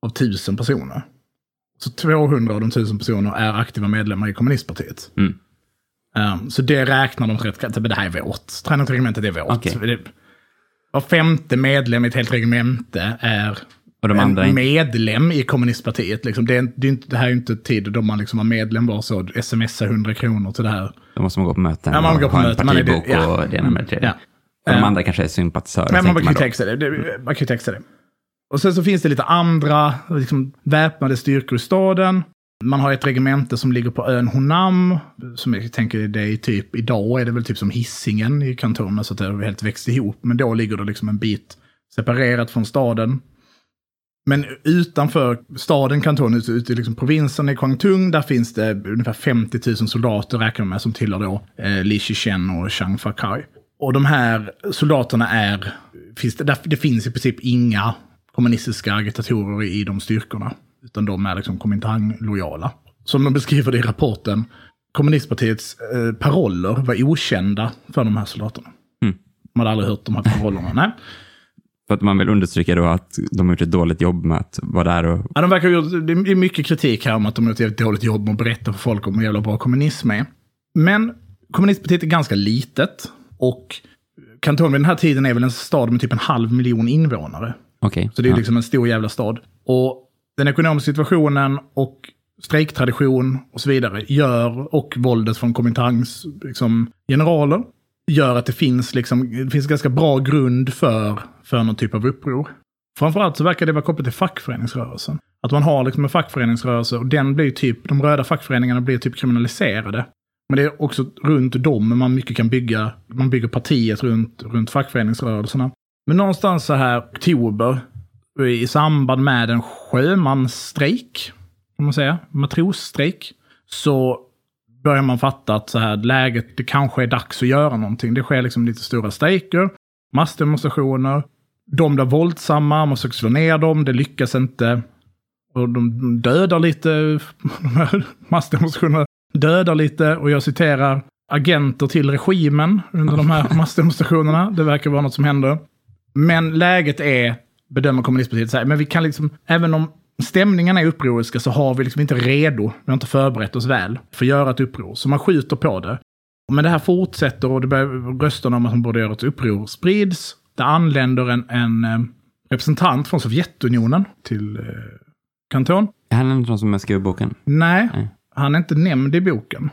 av 1000 personer. Så 200 av de 1000 personerna är aktiva medlemmar i kommunistpartiet. Mm. Um, så det räknar de rätt men det här är vårt. Träningsregementet är vårt. Det, var femte medlem i ett helt regemente är Och de en andra inte... medlem i kommunistpartiet. Liksom. Det, är, det, är inte, det här är inte tid då man liksom var medlem bara så smsa 100 kronor till det här. Då måste man gå på möten Ja, man går på ha en möten, man är det- partibok ja. och det ena med det tredje. Ja. Och de Eh, andra kanske är sympatisörer, Men man kan man då. texta det. det. Man kan ju texta det. Och sen så finns det lite andra liksom, väpnade styrkor i staden. Man har ett regemente som ligger på ön Honam. Som jag tänker det är typ, idag är det väl typ som hissingen i kantonen. Så att det har helt växt ihop. Men då ligger det liksom en bit separerat från staden. Men utanför staden, kantonen, ute, ute i liksom provinsen i Kwangtung, där finns det ungefär 50 000 soldater, räknar man med, som tillhör då eh, Li Shichen och Chiang Fakai. Och de här soldaterna är, finns det, det finns i princip inga kommunistiska agitatorer i de styrkorna. Utan de är liksom Kuomintang-lojala. Som de beskriver det i rapporten, kommunistpartiets eh, paroller var okända för de här soldaterna. Mm. De hade aldrig hört de här parollerna. Nej. För att man vill understryka då att de har gjort ett dåligt jobb med att vara där och... Ja, de verkar ha gjort, det är mycket kritik här om att de har gjort ett dåligt jobb med att berätta för folk om hur jävla bra kommunism är. Men kommunistpartiet är ganska litet. Och Kanton vid den här tiden är väl en stad med typ en halv miljon invånare. Okej. Så det är ja. liksom en stor jävla stad. Och den ekonomiska situationen och strejktradition och så vidare gör, och våldet från Komintangs liksom, generaler, gör att det finns, liksom, det finns ganska bra grund för, för någon typ av uppror. Framförallt så verkar det vara kopplat till fackföreningsrörelsen. Att man har liksom en fackföreningsrörelse och den blir typ, de röda fackföreningarna blir typ kriminaliserade. Men det är också runt dem man mycket kan bygga, man bygger partiet runt, runt fackföreningsrörelserna. Men någonstans så här oktober, i samband med en sjömansstrejk, kan man säga, matrosstrejk, så börjar man fatta att så här, läget, det kanske är dags att göra någonting. Det sker liksom lite stora strejker, massdemonstrationer. De blir våldsamma, man försöker slå ner dem, det lyckas inte. Och de dödar lite, [LAUGHS] de här massdemonstrationerna dödar lite, och jag citerar, agenter till regimen under de här [LAUGHS] massdemonstrationerna. Det verkar vara något som händer. Men läget är, bedömer kommunistpartiet, så här, men vi kan liksom, även om stämningarna är upproriska så har vi liksom inte redo, vi har inte förberett oss väl för att göra ett uppror. Så man skjuter på det. Men det här fortsätter och det börjar, rösterna om att man borde göra ett uppror sprids. Det anländer en, en eh, representant från Sovjetunionen till eh, kanton. Är han någon som har skrivit boken? Nej, Nej. han är inte nämnd i boken.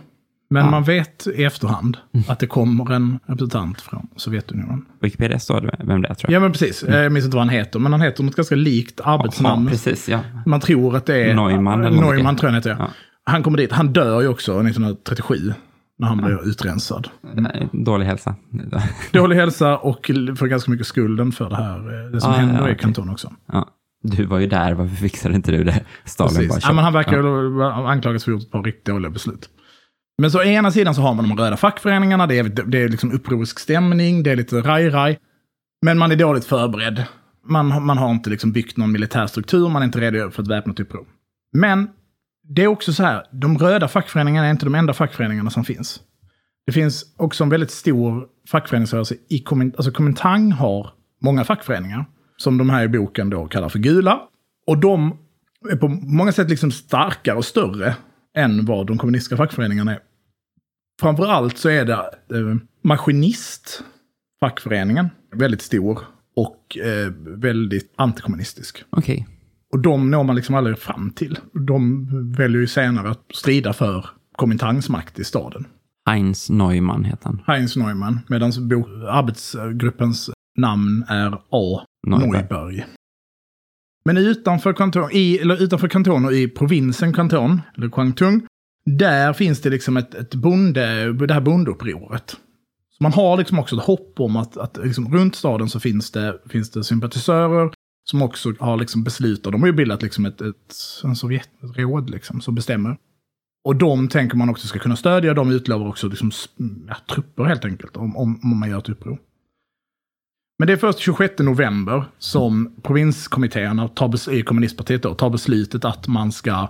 Men Ja. man vet i efterhand att det kommer en representant från Sovjetunionen. Wikipedia står det vem det är tror jag. Ja, men precis. Jag minns inte vad han heter, men han heter något ganska likt arbetsnamn. Ja, precis, ja. Man tror att det är... Neumann eller. Neumann tror jag han heter, ja. Han kommer dit. Han dör ju också 1937. När han blir utrensad. Nej, Dålig hälsa. Dålig hälsa och får ganska mycket skulden för det här. eh, Det som Ah, händer ja, i okej. kanton också. Ja. Du var ju där, varför fixade inte du det? Stalin bara Precis. Ja, men han verkar Ja. anklagas för att ha gjort ett par riktigt dåliga beslut. Men så å ena sidan så har man de röda fackföreningarna, det är, det är liksom upprorisk stämning, det är lite raj-raj. Men man är dåligt förberedd. Man, man har inte liksom byggt någon militär struktur, man är inte redo för ett väpnat uppror. Men det är också så här, de röda fackföreningarna är inte de enda fackföreningarna som finns. Det finns också en väldigt stor fackföreningsrörelse i Komintang. Alltså Komintang har många fackföreningar, som de här i boken då kallar för gula. Och de är på många sätt liksom starkare och större än vad de kommunistiska fackföreningarna är. Framförallt så är det eh, maskinist, fackföreningen, väldigt stor och eh, väldigt antikommunistisk. Okej. Och de når man liksom aldrig fram till. De väljer ju senare att strida för Komintangs makt i staden. Heinz Neumann heter han. Heinz Neumann, medan arbetsgruppens namn är A. Neuberg. Neuberg. Men utanför kanton, i, eller utanför kanton och i provinsen kanton, eller Kwangtung, där finns det liksom ett, ett bonde, det här bondeupproret. Så man har liksom också ett hopp om att, att liksom runt staden så finns det, finns det sympatisörer som också har liksom beslutat. De har ju bildat liksom ett, ett, en Sovjetråd liksom, som bestämmer. Och de tänker man också ska kunna stödja. De utlovar också liksom, ja, trupper helt enkelt om, om, om man gör ett uppror. Men det är först 26 november som provinskommittéerna tar, i kommunistpartiet då, tar beslutet att man ska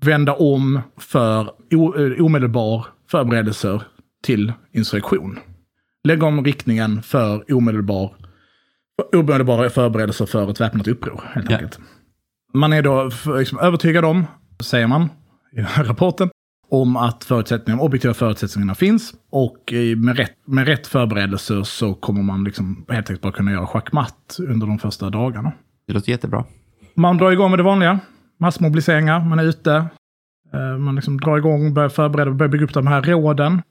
vända om för o, omedelbar förberedelser till insurrektion. Lägga om riktningen för omedelbar, omedelbara förberedelser för ett väpnat uppror. Helt Ja. enkelt. Man är då liksom övertygad om, säger man i [LAUGHS] rapporten, om att förutsättningarna, objektiva förutsättningarna finns. Och eh, med rätt, med rätt förberedelser så kommer man liksom helt enkelt bara kunna göra schackmatt under de första dagarna. Det låter jättebra. Man drar igång med det vanliga. Massmobiliseringar, man är ute. Eh, Man liksom drar igång, börjar förbereda, börjar bygga upp de här råden.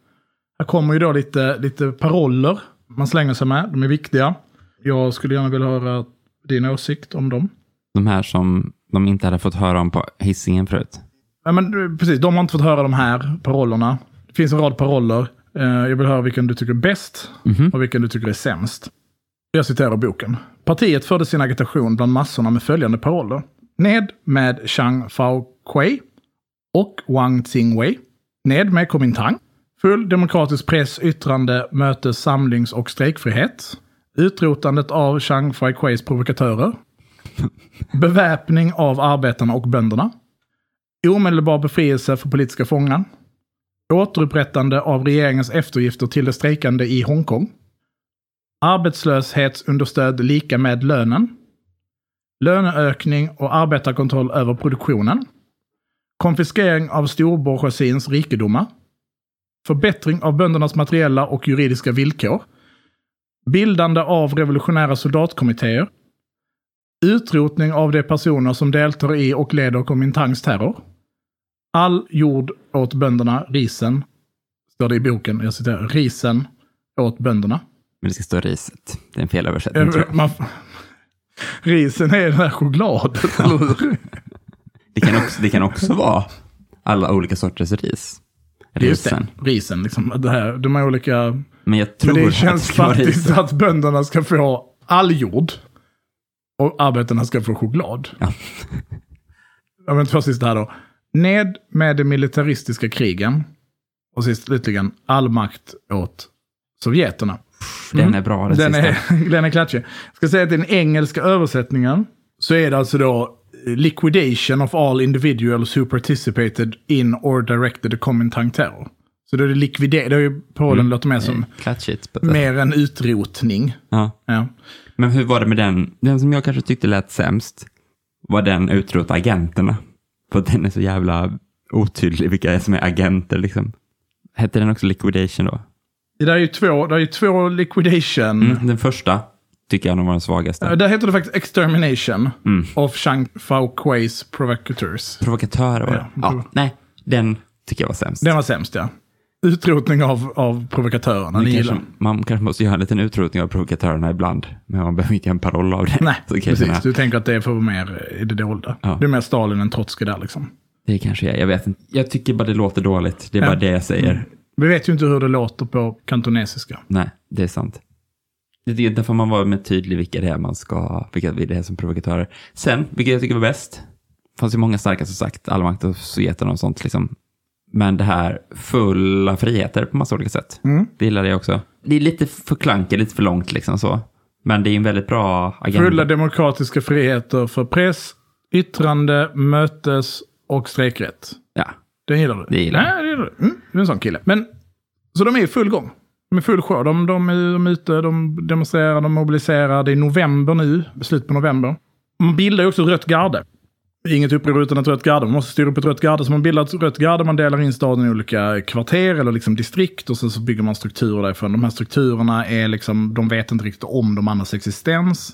Här kommer ju då lite, lite paroller man slänger sig med. De är viktiga. Jag skulle gärna vilja höra din åsikt om dem. De här som de inte hade fått höra om på hissingen förut. Ja, men, eh, precis, de har inte fått höra de här parollerna. Det finns en rad paroller. Eh, Jag vill höra vilken du tycker är bäst Mhm. och vilken du tycker är sämst. Jag citerar boken. Partiet förde sin agitation bland massorna med följande paroller. Ned med Chang Fao Kuei och Wang Tsingwei. Ned med Kuomintang. Full demokratisk press, yttrande, mötes, samlings och strejkfrihet. Utrotandet av Chang Fai Kueis provokatörer. [LAUGHS] Beväpning av arbetarna och bönderna. Omedelbar befrielse för politiska fångar. Återupprättande av regeringens eftergifter till de strejkande i Hongkong. Arbetslöshetsunderstöd lika med lönen. Löneökning och arbetarkontroll över produktionen. Konfiskering av storbourgeoisiens rikedomar. Förbättring av böndernas materiella och juridiska villkor. Bildande av revolutionära soldatkommittéer. Utrotning av de personer som deltar i och leder Kuomintangs terror. All jord åt bönderna, risen, står det i boken, jag citerar, risen åt bönderna. Men det ska stå riset. Det är en felöversättning. Man, risen är den här chokladen, [LAUGHS] eller hur? Det kan, också, det kan också vara alla olika sorters ris. Risen. det, risen, liksom. Det här, de här olika... Men jag tror Men det att känns det ska vara faktiskt risen. att bönderna ska få all jord. Och arbetarna ska få choklad. Ja. Ja, men två sista här då. Ned med de militaristiska krigen. Och sist slutligen, all makt åt sovjeterna. Den är bra, den, Den är, [LAUGHS] den är klatschig. Jag ska säga att i den engelska översättningen så är det alltså då liquidation of all individuals who participated in or directed the Kuomintang terror. Så då är det likvidering, det är ju Polen Mm. låter mer som Klatschigt. mer en utrotning. Ja. Ja. Men hur var det med den? Den som jag kanske tyckte lät sämst var den utrota agenterna. För den är så jävla otydlig vilka som är agenter liksom. Hette den också liquidation då? Det där är ju två, det är två liquidation. Mm, den första tycker jag nog var den svagaste. Uh, där heter det faktiskt extermination Mm. of Chang Fao Kueis provocateurs. Provokatörer var det. Ja. Ja, nej, den tycker jag var sämst. Den var sämst ja. Utrotning av, av provokatörerna. Ni kanske, man kanske måste göra en liten utrotning av provokatörerna ibland. Men man behöver inte göra en paroll av det. Nej, [LAUGHS] jag precis. Du tänker att det är för mer i det dolda. Ja. Du är mer Stalin än Trotskij där liksom. Det kanske är, jag vet inte. Jag tycker bara det låter dåligt. Det är Ja. bara det jag säger. Vi vet ju inte hur det låter på kantonesiska. Nej, det är sant. Det är därför man var med tydlig vilka det är man ska, vilka det är som provokatörer. Sen, vilket jag tycker var bäst, fanns ju många starka som sagt, allmakt och Sovjeterna och sånt liksom. Men det här fulla friheter på massa olika sätt. Mm. Det gillade jag också. Det är lite för klankigt, lite för långt liksom så. Men det är en väldigt bra agenda. Fulla demokratiska friheter för press, yttrande, mötes och strejkrätt. Ja, Den gillar du? Det gillar jag. Nej, det gillar du. Mm, är en sån kille. Men, så de är i full gång. De är full sjö. De, de, är, de är ute, de demonstrerar, de mobiliserar. Det är november nu, slut på november. Man bildar ju också rött garde. Inget uppror utan ett rött garde. Man måste styra upp ett rött garde. Så man bildar ett rött garde, man delar in staden i olika kvarter eller liksom distrikt. Och sen så bygger man strukturer därifrån. De här strukturerna är liksom, de vet inte riktigt om de andras existens.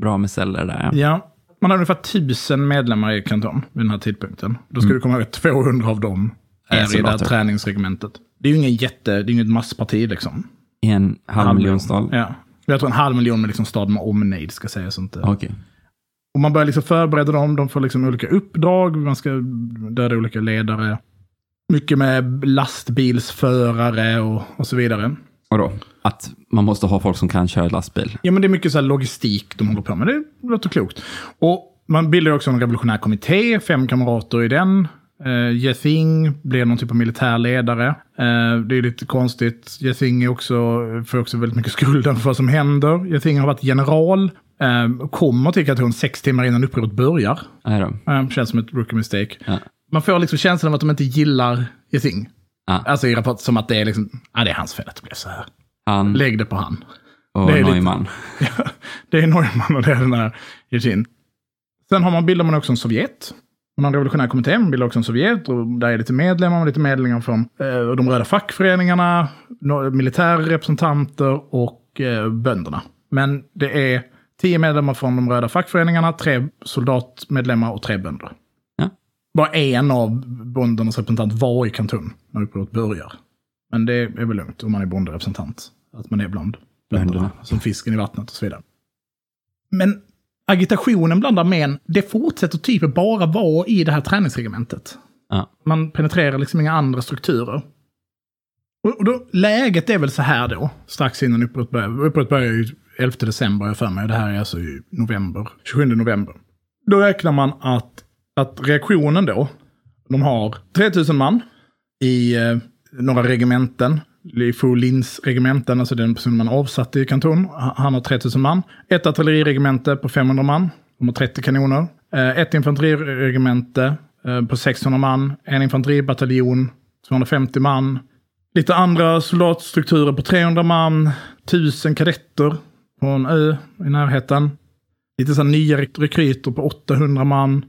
bra med celler där. Ja. Ja, man har ungefär tusen medlemmar i kanton vid den här tidpunkten. Då ska du komma ihåg att 200 av dem Är är i det här soldater. träningsregementet. Det är ju ingen jätte, det är inget massparti liksom. En halv miljon stad. Ja. Jag tror en halv miljon med liksom stad med omnejd ska sägas inte. Okej. Och man börjar liksom förbereda dem, de får liksom olika uppdrag, man ska döda olika ledare. Mycket med lastbilsförare och, och så vidare. Vadå? Att man måste ha folk som kan köra lastbil? Ja, men det är mycket så här logistik de håller på med. Det låter klokt. Och man bildar också en revolutionär kommitté, fem kamrater i den. Uh, Jething blir någon typ av militär ledare. Uh, det är lite konstigt. Jething också, får också väldigt mycket skulden för vad som händer. Jething har varit general. Uh, kommer till Katon sex timmar innan upproret börjar. Uh, känns som ett rookie mistake. Ja. Man får liksom känslan av att de inte gillar Jething. Ja. Alltså i rapport som att det är liksom, ja det är hans fel att det blev så här. Han Lägg det på han. och det är lite- Neumann. [LAUGHS] Ja, det är Neumann och det är den där Eugene. Sen har man, bildar man också en Sovjet. Har en revolutionär kommitté, man bildar också en Sovjet. Och där är lite medlemmar, och lite medlemmar från eh, de röda fackföreningarna, no, militära representanter och eh, bönderna. Men det är tio medlemmar från de röda fackföreningarna, tre soldatmedlemmar och tre bönder. Ja. Bara en av bondernas representant var i Kantun när upproret börjar. Men det är väl lugnt om man är bonderepresentant. Att man är bland. Bönderna. Som fisken i vattnet och så vidare. Men agitationen bland armén, det fortsätter typ bara vara i det här träningsregementet. Ja. Man penetrerar liksom inga andra strukturer. Och då, läget är väl så här då, strax innan upproret börjar. Upproret börjar ju 11 december, jag för mig. Det här är alltså i november, 27 november. Då räknar man att, att reaktionen då, de har 3000 man i eh, några regementen. I Folins regementen, alltså den person man avsatte i kanton. Han har 3000 man. Ett artilleriregemente på 500 man. De har 30 kanoner. Eh, ett infanteriregemente eh, på 600 man. En infanteribataljon, 250 man. Lite andra soldatstrukturer på 300 man. 1000 kadetter på en ö i närheten. Lite så nya rekryter på 800 man.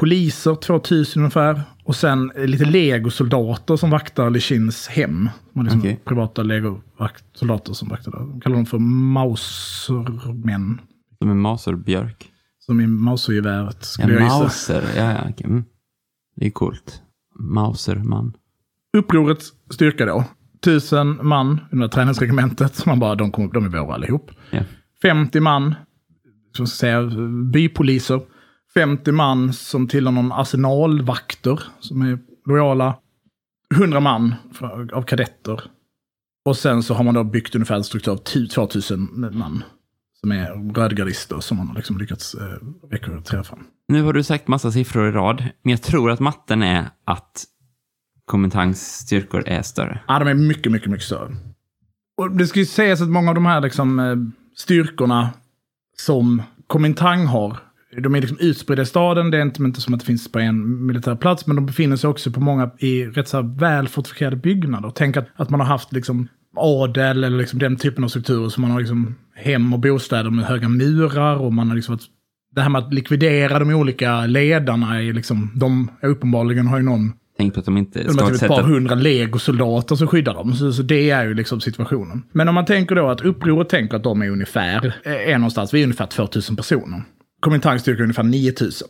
Poliser, 2000 ungefär. Och sen eh, lite legosoldater som vaktar Lichins hem. Har liksom Okej. Privata legosoldater som vaktar där. De kallar dem för Mausermän. Som en Mauser-björk. Som i Mausergeväret, Ja, skulle jag gissa. Mauser. Ja, ja, okej. Mm. Det är coolt. Mauserman. Upprorets styrka då. Tusen man i det här träningsregementet. Man bara, de, kommer, de är våra allihop. Ja. 50 man, som ska säga, bypoliser. 50 man som tillhör någon arsenalvakter som är lojala. 100 man för- av kadetter. Och sen så har man då byggt ungefär en struktur av 2000 man. Som är rödgardister som man har liksom lyckats eh, rekrytera fram. Nu har du sagt massa siffror i rad, men jag tror att matten är att Komintangs styrkor är större. Ja, de är mycket, mycket, mycket större. Och det ska ju sägas att många av de här liksom, eh, styrkorna som Komintang har, de är liksom utspridda i staden. Det är inte, inte som att det finns på en militär plats, men de befinner sig också på många i rätt så här väl fortifierade byggnader. Tänk att, att man har haft liksom adel eller liksom den typen av strukturer som man har liksom hem och bostäder med höga murar och man har liksom varit det här med att likvidera de olika ledarna är liksom, de uppenbarligen har ju någon Tänk på att de inte de ska har typ ett par hundra legosoldater som skyddar dem. Så, så det är ju liksom situationen. Men om man tänker då att upproret tänker att de är ungefär, är någonstans, vi är ungefär 2000 personer. Komintang styrka är ungefär 9000.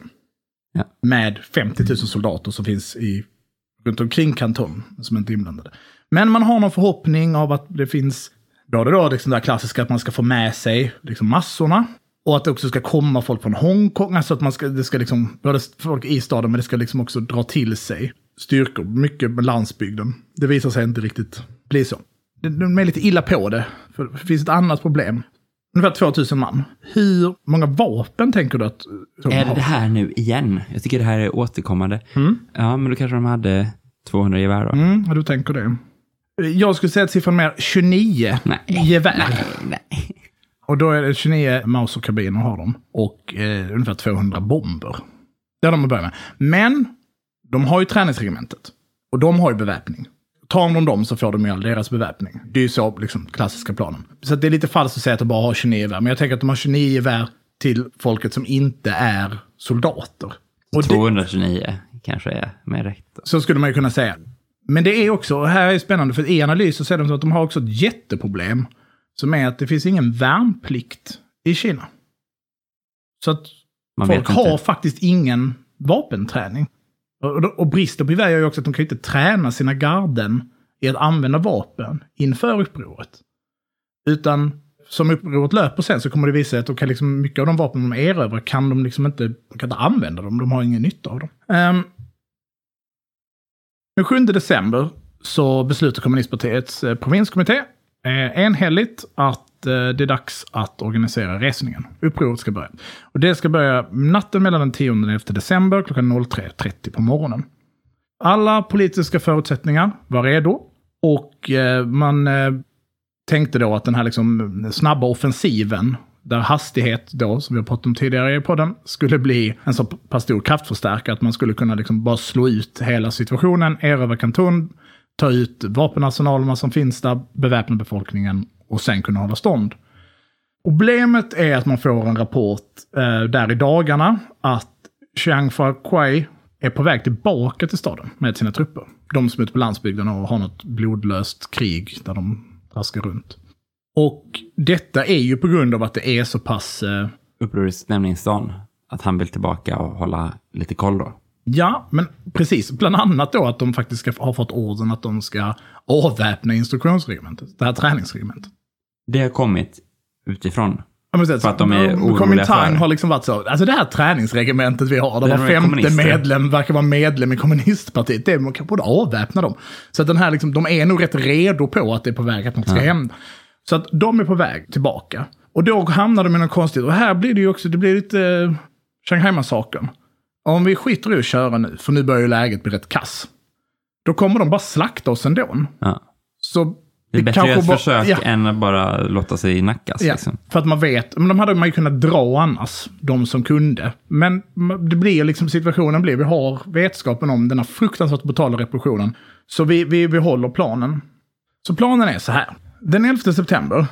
Ja. Med 50 000 soldater som finns i, runt omkring kanton, som inte är inblandade. Men man har någon förhoppning av att det finns, både då liksom det här klassiska att man ska få med sig liksom massorna. Och att det också ska komma folk från Hongkong, alltså att man ska, det ska liksom, både folk i staden, men det ska liksom också dra till sig styrkor, mycket med landsbygden. Det visar sig inte riktigt bli så. De är lite illa på det, för det finns ett annat problem. Ungefär 2000 man. Hur många vapen tänker du att de Är har? det här nu igen? Jag tycker det här är återkommande. Ja, men då kanske de hade 200 gevär då. Mm, ja, du tänker det. Jag skulle säga att siffran mer 29 Nej. gevär. Nej, nej. Och då är det 29 Mauser-karbiner har de. Och eh, ungefär 200 bomber. Det har de att börja med. Men de har ju träningsregementet. Och de har ju beväpning. Tar de dem så får de ju all deras beväpning. Det är ju så, liksom, klassiska planen. Så det är lite falskt att säga att de bara har 29 gevär. Men jag tänker att de har 29 gevär till folket som inte är soldater. Och det, 229 kanske är mer rätt. så skulle man ju kunna säga. Men det är också, och här är det spännande, för i analys så säger de att de har också ett jätteproblem. Som är att det finns ingen värnplikt i Kina. Så att Man folk har faktiskt ingen vapenträning. Och, och, bristen på gevär gör ju också att de kan inte träna sina garden i att använda vapen inför upproret. Utan som upproret löper sen så kommer det visa sig att de kan liksom, mycket av de vapen de erövrar kan de liksom inte, de kan inte använda dem. De har ingen nytta av dem. Um, den 7 december så beslutar kommunistpartiets eh, provinskommitté eh, enhälligt att Eh, det är dags att organisera resningen. Upproret ska börja. Och det ska börja natten mellan den 10 och 11 december klockan 03.30 på morgonen. Alla politiska förutsättningar var redo och eh, man eh, tänkte då att den här liksom snabba offensiven där hastighet då, som vi har pratat om tidigare i podden, skulle bli en så pass stor kraftförstärkare att man skulle kunna liksom bara slå ut hela situationen, erövra Kanton, ta ut vapenarsenalerna som finns där, beväpna befolkningen och sen kunna hålla stånd. Problemet är att man får en rapport eh, där i dagarna att Chiang Fai är på väg tillbaka till staden med sina trupper. De som är ute på landsbygden och har något blodlöst krig där de traskar runt. Och detta är ju på grund av att det är så pass... Eh, Upprorsstämningsdagen. Att han vill tillbaka och hålla lite koll då. Ja, men precis. Bland annat då att de faktiskt ska, har fått orden att de ska avväpna instruktionsregementet. Det här träningsregementet. Det har kommit utifrån. Ja, För att de är oroliga Kuomintang för- har liksom varit så, alltså det här träningsregementet vi har, där var femte medlem verkar vara medlem i kommunistpartiet, det man kan borde avväpna dem. Så att den här liksom, de är nog rätt redo på att det är på väg att något ska hända. Så att de är på väg tillbaka. Och då hamnar de i något konstigt, och här blir det ju också, det blir lite uh, Shanghai-massakern. Om vi skiter i att köra nu, för nu börjar ju läget bli rätt kass. Då kommer de bara slakta oss ändå. Ja. Så Det är bättre att göra ett bara- försök ja. än att bara låta sig nackas. Ja, Liksom. för att man vet, men de hade man ju kunnat dra annars, de som kunde. Men det blir liksom, situationen blir, vi har vetskapen om den här fruktansvärt brutala repressionen. Så vi, vi, vi håller planen. Så planen är så här. Den 11 september,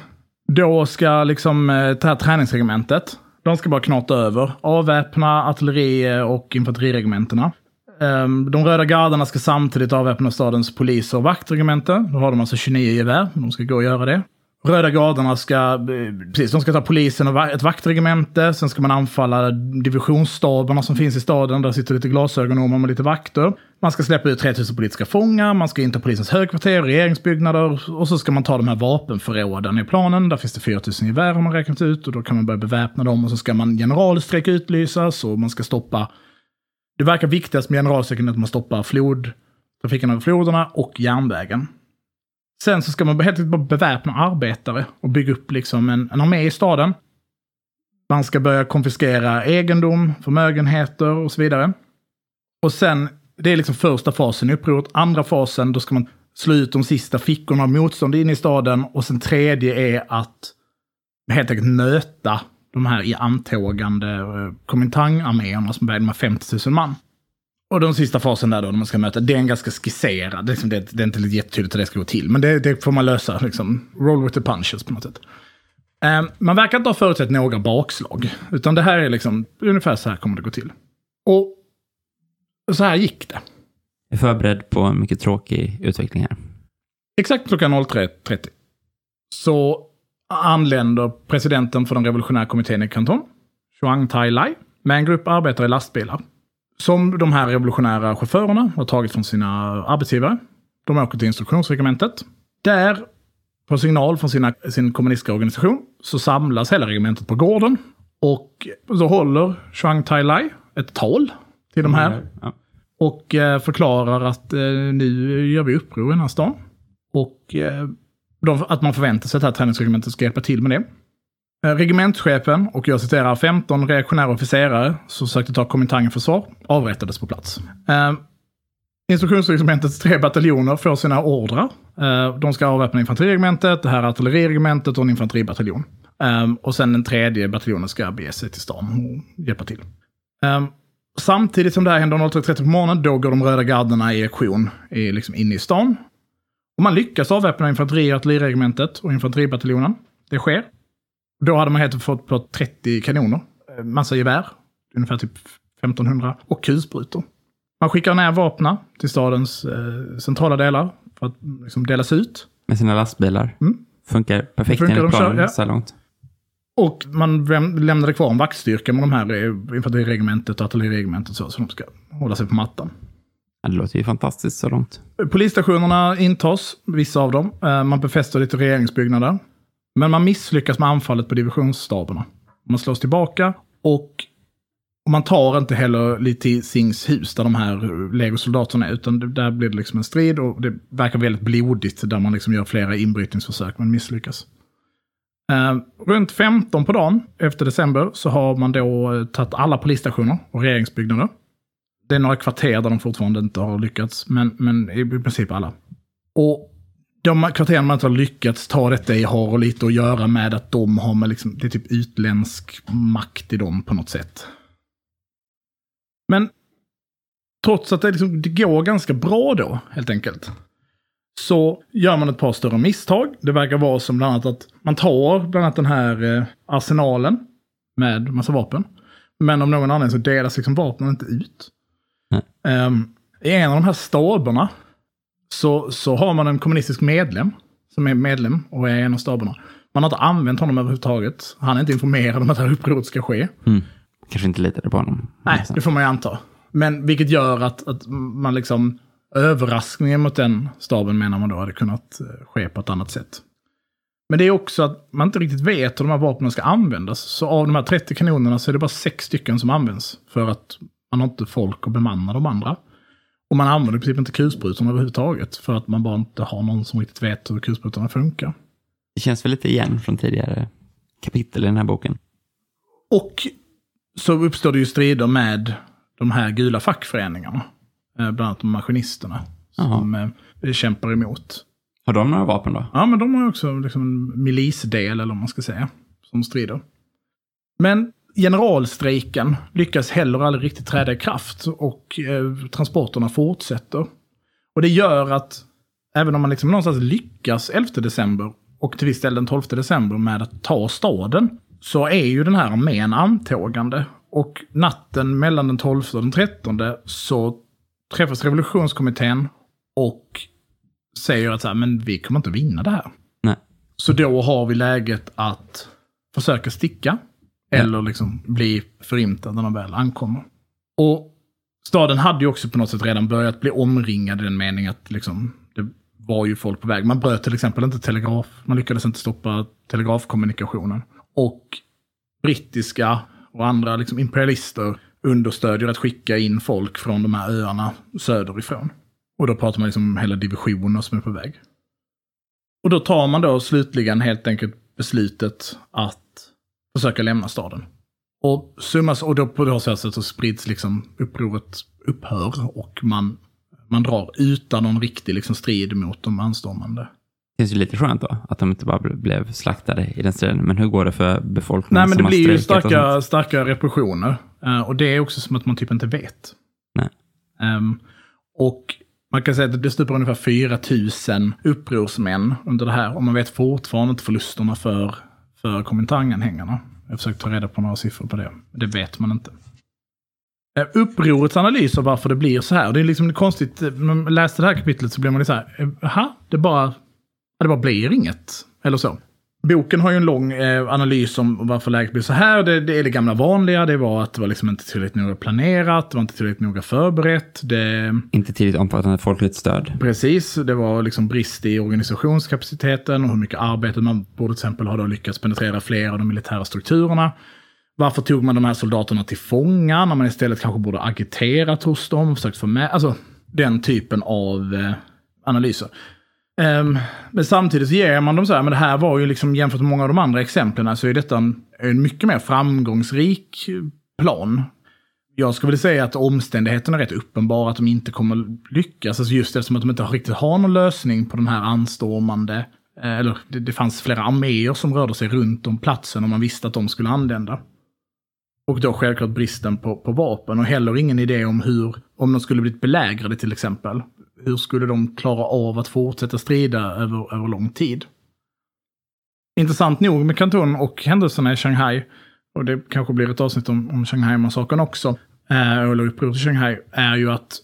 då ska liksom eh, det här träningsregementet, de ska bara knata över, avväpna artilleri och infanteriregementena. Ehm, de röda gardarna ska samtidigt avväpna stadens poliser och vaktregemente. Då har de alltså 29 gevär, de ska gå och göra det. Röda gardarna ska, eh, precis, de ska ta polisen och ett vaktregemente. Sen ska man anfalla divisionsstaberna som finns i staden. Där sitter lite glasögonormar med lite vakter. Man ska släppa ut 3000 politiska fångar. Man ska inta polisens högkvarter, regeringsbyggnader. Och så ska man ta de här vapenförråden i planen. Där finns det 4000 gevär har man räknat ut. Och då kan man börja beväpna dem. Och så ska man generalstrejk utlysas. Och man ska stoppa det verkar viktigast med generalsekreteraren att man stoppar flod, trafiken över floderna och järnvägen. Sen så ska man helt enkelt bara beväpna arbetare och bygga upp liksom en, en armé i staden. Man ska börja konfiskera egendom, förmögenheter och så vidare. Och sen, det är liksom första fasen i upproret. Andra fasen, då ska man slå ut de sista fickorna av motstånd inne i staden. Och sen tredje är att helt enkelt möta de här i antågande eh, Kuomintang-arméerna som väger de här 50 000 man. Och den sista fasen där då, när man ska möta, det är en ganska skisserad. Det är, liksom, det, det är inte jättetydligt hur det ska gå till, men det, det får man lösa. Liksom, roll with the punches på något sätt. Eh, man verkar inte ha förutsett några bakslag, utan det här är liksom, ungefär så här kommer det gå till. Och så här gick det. Jag är förberedd på en mycket tråkig utveckling här. Exakt klockan 03.30 så anländer presidenten för den revolutionära kommittén i Kanton, Chuang Tai-Lai, med en grupp arbetare i lastbilar. Som de här revolutionära chaufförerna har tagit från sina arbetsgivare. De åker till instruktionsregementet. Där, på signal från sina, sin kommunistiska organisation, så samlas hela regementet på gården. Och så håller Chuang Tai-Lai ett tal till de här Ja. och eh, förklarar att eh, nu gör vi uppror i den här stan. Och eh, de, att man förväntar sig att det här träningsregementet ska hjälpa till med det. Eh, regementschefen, och jag citerar 15 reaktionära officerare som sökte ta Kuomintang för försvar, avrättades på plats. Eh, instruktionsregementets tre bataljoner får sina ordrar. Eh, de ska avväpna infanteriregementet, det här artilleriregementet och en infanteribataljon. Eh, och sen den tredje bataljonen ska bege sig till stan och hjälpa till. Eh, Samtidigt som det här händer 03.30 på morgonen, då går de röda garderna i aktion i, liksom inne i stan. Och man lyckas avväpna infanteri och artilleriregementet och infanteribataljonen. Det sker. Då hade man helt fått på 30 kanoner, eh, massa gevär, ungefär typ 1500, och kulsprutor. Man skickar ner vapna till stadens eh, centrala delar för att liksom, delas ut. Med sina lastbilar. Mm. Funkar perfekt Funkar, enligt planen ja. så här långt. Och man läm- lämnade kvar en vaktstyrka med de här eh, infanteriregementet och artilleriregementet så, så de ska hålla sig på mattan. Ja, det låter ju fantastiskt så långt. Polisstationerna intas, vissa av dem. Eh, man befäster lite regeringsbyggnader. Men man misslyckas med anfallet på divisionsstaberna. Man slås tillbaka och man tar inte heller Li Sings hus där de här legosoldaterna är, utan där blir det liksom en strid och det verkar väldigt blodigt där man liksom gör flera inbrytningsförsök men misslyckas. Eh, runt 15 på dagen efter december så har man då eh, tagit alla polisstationer och regeringsbyggnader. Det är några kvarter där de fortfarande inte har lyckats, men, men i princip alla. Och de kvarteren man inte har lyckats ta detta i har lite att göra med att de har med liksom, det är typ utländsk makt i dem på något sätt. Men trots att det, liksom, det går ganska bra då, helt enkelt, så gör man ett par större misstag. Det verkar vara som bland annat att man tar bland annat den här eh, arsenalen med massa vapen. Men av någon anledning så delas liksom vapnen inte ut. Um, I en av de här staberna så, så har man en kommunistisk medlem som är medlem och är en av staberna. Man har inte använt honom överhuvudtaget. Han är inte informerad om att det här upproret ska ske. Mm. Kanske inte litade på honom. Nej, det får man ju anta. Men vilket gör att, att man liksom överraskningen mot den staben menar man då hade kunnat eh, ske på ett annat sätt. Men det är också att man inte riktigt vet hur de här vapnen ska användas. Så av de här 30 kanonerna så är det bara sex stycken som används. För att man har inte folk att bemanna de andra. Och man använder i princip inte kulsprutorna överhuvudtaget. För att man bara inte har någon som riktigt vet hur kulsprutorna funkar. Det känns väl lite igen från tidigare kapitel i den här boken. Och så uppstår det ju strider med de här gula fackföreningarna. Eh, bland annat maskinisterna. Som Aha. Eh, kämpar emot. Har de några vapen då? Ja, men de har också liksom en milisdel, eller vad man ska säga, som strider. Men generalstrejken lyckas heller aldrig riktigt träda i kraft och eh, transporterna fortsätter. Och det gör att även om man liksom någonstans lyckas 11 december och till viss del den 12 december med att ta staden, så är ju den här armén antågande. Och natten mellan den 12 och den 13 så träffas revolutionskommittén och säger att så här, men vi kommer inte vinna det här. Nej. Så då har vi läget att försöka sticka. Eller liksom bli förintad när de väl ankommer. Och staden hade ju också på något sätt redan börjat bli omringad i den meningen att liksom, det var ju folk på väg. Man bröt till exempel inte telegraf, man lyckades inte stoppa telegrafkommunikationen. Och brittiska och andra liksom imperialister understödjer att skicka in folk från de här öarna söderifrån. Och då pratar man liksom om hela divisioner som är på väg. Och då tar man då slutligen helt enkelt beslutet att försöka lämna staden. Och summas, och då på det sättet så sprids liksom upproret upphör och man, man drar utan någon riktig liksom strid mot de anstormande. Det känns ju lite skönt då, att de inte bara blev slaktade i den striden. Men hur går det för befolkningen Nej, men det blir ju starka, starka repressioner. Uh, och det är också som att man typ inte vet. Nej. Um, och man kan säga att det stupar ungefär 4 000 upprorsmän under det här. Och man vet fortfarande inte förlusterna för, för Komintanganhängarna. Jag har försökt ta reda på några siffror på det. Det vet man inte. Eh, upprorets analys av varför det blir så här. Det är liksom konstigt. Eh, när man läste det här kapitlet så blir man lite så här. Eh, Jaha, det bara, det bara blir inget. Eller så. Boken har ju en lång eh, analys om varför läget blev så här. Det, det, är det gamla vanliga. Det var att det var liksom inte tillräckligt noga planerat. Det var inte tillräckligt noga förberett. Det... Inte tillräckligt omfattande folkligt stöd. Precis. Det var liksom brist i organisationskapaciteten och hur mycket arbete man borde till exempel ha då lyckats penetrera fler av de militära strukturerna. Varför tog man de här soldaterna till fånga när man istället kanske borde agiterat hos dem? Försökt få med, alltså den typen av eh, analyser. Um, men samtidigt så ger man dem så här, men det här var ju liksom jämfört med många av de andra exemplen så är detta en, en mycket mer framgångsrik plan. Jag skulle vilja säga att omständigheterna är rätt uppenbara att de inte kommer lyckas. Alltså just eftersom att de inte riktigt har någon lösning på den här anstormande, eh, eller det, det fanns flera arméer som rörde sig runt om platsen och man visste att de skulle anlända. Och då självklart bristen på, på vapen och heller ingen idé om hur, om de skulle blivit belägrade till exempel, hur skulle de klara av att fortsätta strida över, över lång tid? Intressant nog med Kanton och händelserna i Shanghai, och det kanske blir ett avsnitt om, om Shanghai-massakern också, eh, eller upproret i Shanghai, är ju att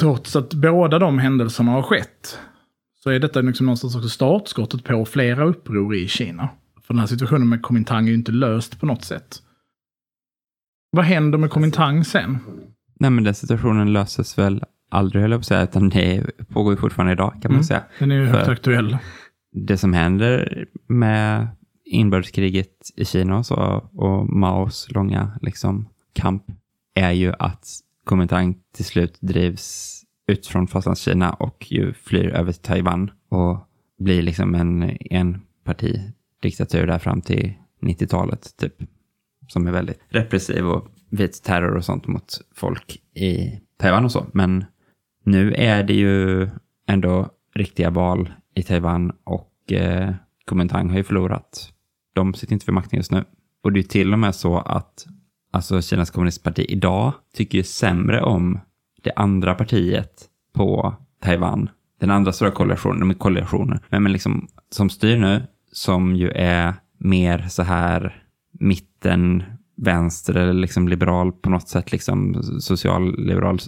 trots att båda de händelserna har skett, så är detta liksom någonstans också startskottet på flera uppror i Kina. För den här situationen med Kuomintang är ju inte löst på något sätt. Vad händer med Kuomintang sen? Nej, men den situationen löses väl aldrig höll jag på att säga, utan det pågår ju fortfarande idag kan man mm, säga. Den är ju högt aktuell. Det som händer med inbördeskriget i Kina och, så, och Maos långa liksom, kamp är ju att Kuomintang till slut drivs ut från Fastlandskina och ju flyr över till Taiwan och blir liksom en enpartidiktatur där fram till 90-talet typ. Som är väldigt repressiv och vit terror och sånt mot folk i Taiwan och så. Men nu är det ju ändå riktiga val i Taiwan och eh, Kuomintang har ju förlorat. De sitter inte vid makten just nu. Och det är till och med så att alltså Kinas kommunistparti idag tycker ju sämre om det andra partiet på Taiwan. Den andra stora koalitionen, de är koalitioner, men, men liksom som styr nu, som ju är mer så här mitten, vänster eller liksom liberal på något sätt, liksom socialliberal,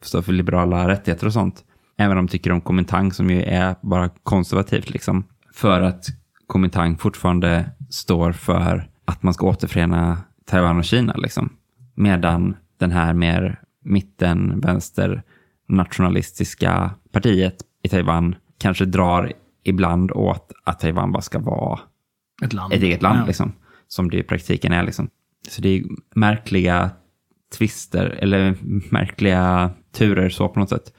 står för liberala rättigheter och sånt. Även om de tycker om Komintang som ju är bara konservativt liksom. För att Komintang fortfarande står för att man ska återförena Taiwan och Kina liksom. Medan den här mer mitten, vänster, nationalistiska partiet i Taiwan kanske drar ibland åt att Taiwan bara ska vara Ett land. ett eget land, Ja. liksom, som det i praktiken är. Liksom. Så det är märkliga twister, eller märkliga turer så på något sätt.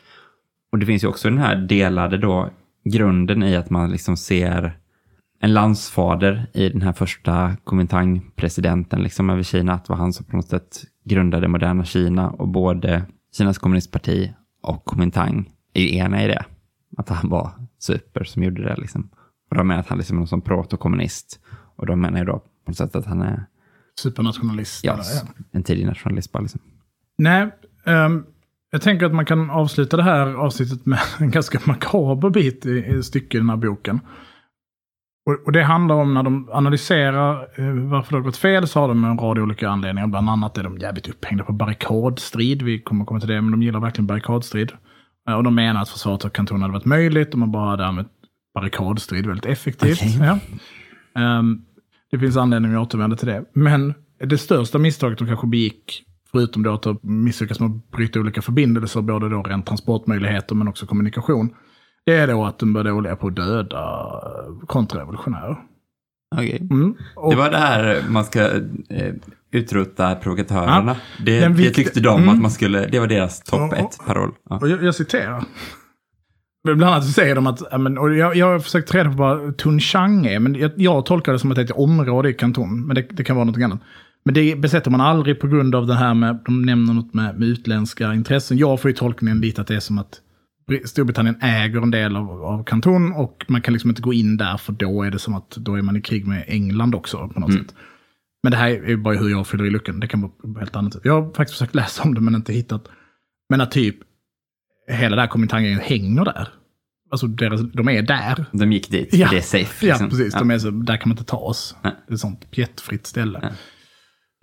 Och det finns ju också den här delade då, grunden i att man liksom ser en landsfader i den här första Kuomintang-presidenten liksom över Kina, att det var han som på något sätt grundade moderna Kina och både Kinas kommunistparti och Kuomintang är ju ena i det. Att han var super som gjorde det liksom. Och de menar att han liksom är någon som protokommunist. Och de menar ju då på något sätt att han är Supernationalist. ja, en tidig nationalist bara liksom. Nej, ehm, jag tänker att man kan avsluta det här avsnittet med [LAUGHS] en ganska makaber bit i, i stycke i den här boken. Och, och det handlar om när de analyserar eh, varför det har gått fel så har de en rad olika anledningar. Bland annat är de jävligt upphängda på barrikadstrid. Vi kommer komma till det, men de gillar verkligen barrikadstrid. Eh, och de menar att försvaret av kantonen hade varit möjligt om man bara hade använt barrikadstrid väldigt effektivt. Okej. Ja. Ehm, det finns anledning att återvända till det. Men det största misstaget de kanske begick, förutom då att misslyckas med att bryta olika förbindelser, både då rent transportmöjligheter men också kommunikation, det är då att de började olja på att döda kontrarevolutionärer. Okej. Mm. Och, Det var där man ska eh, utrota provokatörerna. det, den det vikt- tyckte de Mm. att man skulle, det var deras topp Ja. ett-paroll. Ja. och jag, jag citerar. Men Bland annat så säger de att, men, och jag, jag har försökt reda på vad Tunchang är, men jag, jag tolkar det som att det är ett område i kanton, men det, det kan vara något annat. Men det besätter man aldrig på grund av det här med, de nämner något med, med utländska intressen. Jag får ju tolkningen lite att det är som att Br- Storbritannien äger en del av, av kanton och man kan liksom inte gå in där för då är det som att då är man i krig med England också på något sätt. Men det här är ju bara hur jag fyller i luckan. Det kan vara på helt annat sätt. Jag har faktiskt försökt läsa om det men inte hittat. Men att typ hela det här kommentangen hänger där. Alltså deras, de är där. De gick dit, Ja. det är safe. Ja, liksom. precis. Ja. De är så, där kan man inte ta oss. Nej. Det är ett sånt pjettfritt ställe. Ja.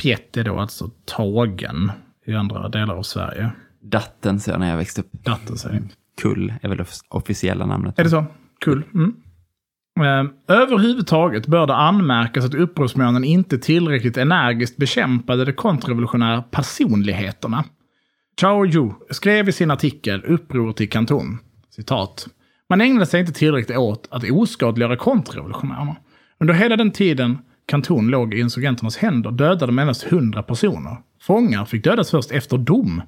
Pjett är då alltså tagen i andra delar av Sverige. Datten sa jag när jag växte upp. Datten säger Kull är väl det officiella namnet. Är det så? Kul. Mm. Eh, överhuvudtaget bör det anmärkas att upprorsmännen inte tillräckligt energiskt bekämpade de kontrarevolutionära personligheterna. Chao Yu skrev i sin artikel Upproret i Kanton, citat. Man ägnade sig inte tillräckligt åt att oskadliggöra kontrarevolutionärerna. Under hela den tiden Kanton låg i insurgenternas händer dödade de endast 100 personer. Fångar fick dödas först efter dom.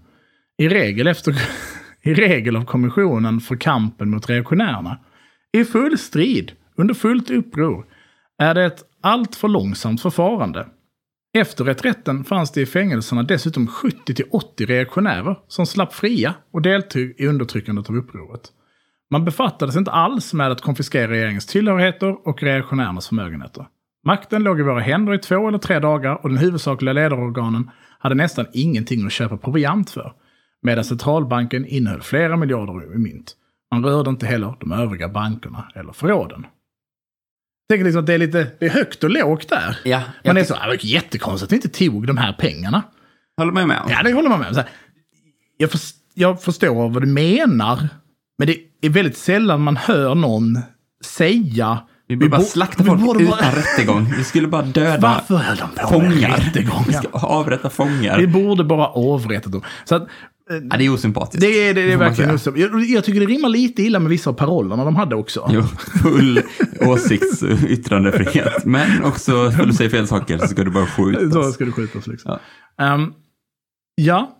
I regel, efter, [LAUGHS] I regel av kommissionen för kampen mot reaktionärerna. I full strid, under fullt uppror, är det ett alltför långsamt förfarande. Efter reträtten fanns det i fängelserna dessutom 70-80 reaktionärer som slapp fria och deltog i undertryckandet av upproret. Man befattades inte alls med att konfiskera regeringens tillhörigheter och reaktionärernas förmögenheter. Makten låg i våra händer i två eller tre dagar och den huvudsakliga ledarorganen hade nästan ingenting att köpa proviant för. Medan centralbanken innehöll flera miljarder i mynt. Man rörde inte heller de övriga bankerna eller förråden. Tänker liksom att det är lite det är högt och lågt där. Ja, Man är så, "Ah, det är jättekonstigt att vi inte tog de här pengarna. håller man med om. Ja, det håller man med om. Så här, Jag, förs- jag förstår vad du menar, men det är väldigt sällan man hör någon säga... Vi borde bara slakta folk borde utan bara- rättegång. Vi skulle bara döda Varför höll de på med fångar. rättegångar? Vi ska avrätta fångar. Vi borde bara avrätta dem. Så att, Ja, det är osympatiskt. det är, det är får man verkligen just, jag, jag tycker det rimmar lite illa med vissa av parollerna de hade också. Jo, full åsikts yttrandefrihet. Men också, skulle du säga fel saker så ska du bara Så skjutas. ska det skjutas liksom. Ja. Ehm, Ja.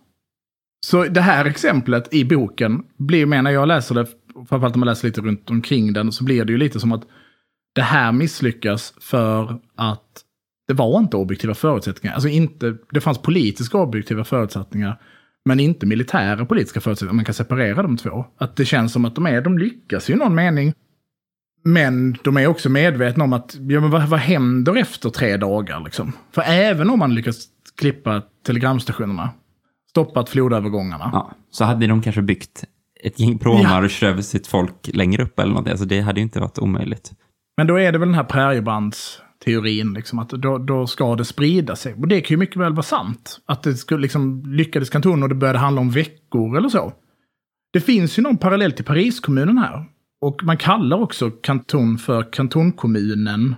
Så det här exemplet i boken blir mer när jag läser det, framförallt om man läser lite runt omkring den, så blir det ju lite som att det här misslyckas för att det var inte objektiva förutsättningar. Alltså inte, det fanns politiska objektiva förutsättningar, men inte militära politiska förutsättningar. Man kan separera de två. Att det känns som att de är, de lyckas ju i någon mening. Men de är också medvetna om att, ja men vad, vad händer efter tre dagar liksom? För även om man lyckas klippa telegramstationerna, stoppat flodövergångarna. Ja, så hade de kanske byggt ett gäng pråmar och kört sitt folk längre upp eller något. Alltså det hade ju inte varit omöjligt. Men då är det väl den här präriebandsteorin, liksom, att då, då ska det sprida sig. Och det kan ju mycket väl vara sant. Att det skulle liksom lyckades kanton och det började handla om veckor eller så. Det finns ju någon parallell till Pariskommunen här. Och man kallar också kanton för kantonkommunen.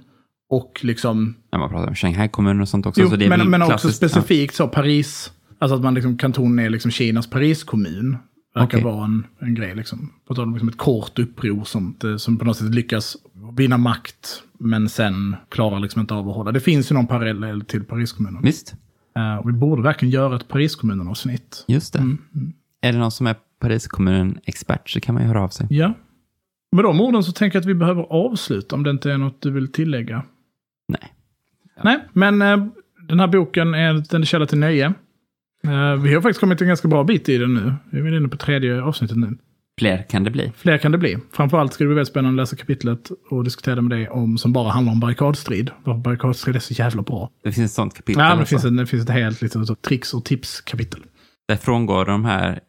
Och liksom... När man pratar om Shanghai-kommunen och sånt också. Jo, så men, men också specifikt så Paris. Alltså att man liksom, kanton är liksom Kinas Pariskommun. Verkar Okej. vara en, en grej liksom. På tal om liksom ett kort uppror som, som på något sätt lyckas vinna makt. Men sen klarar liksom inte av att hålla. Det finns ju någon parallell till Pariskommunen. Ja. Visst, och vi borde verkligen göra ett Pariskommunen-avsnitt. just det. Mm, mm. Är det någon som är Pariskommunen-expert så kan man ju höra av sig. Ja. Med de orden så tänker jag att vi behöver avsluta om det inte är något du vill tillägga. Nej. Nej, men eh, den här boken är en källa till nöje. Eh, vi har faktiskt kommit en ganska bra bit i den nu. Vi är inne på tredje avsnittet nu. Fler kan det bli. Fler kan det bli. Framförallt ska det bli väldigt spännande att läsa kapitlet och diskutera med dig om som bara handlar om barrikadstrid. Varför barrikadstrid är så jävla bra. Det finns ett sånt kapitel. Ja, det finns, en, det finns ett helt liksom, tricks och tips-kapitel. Där frångår de här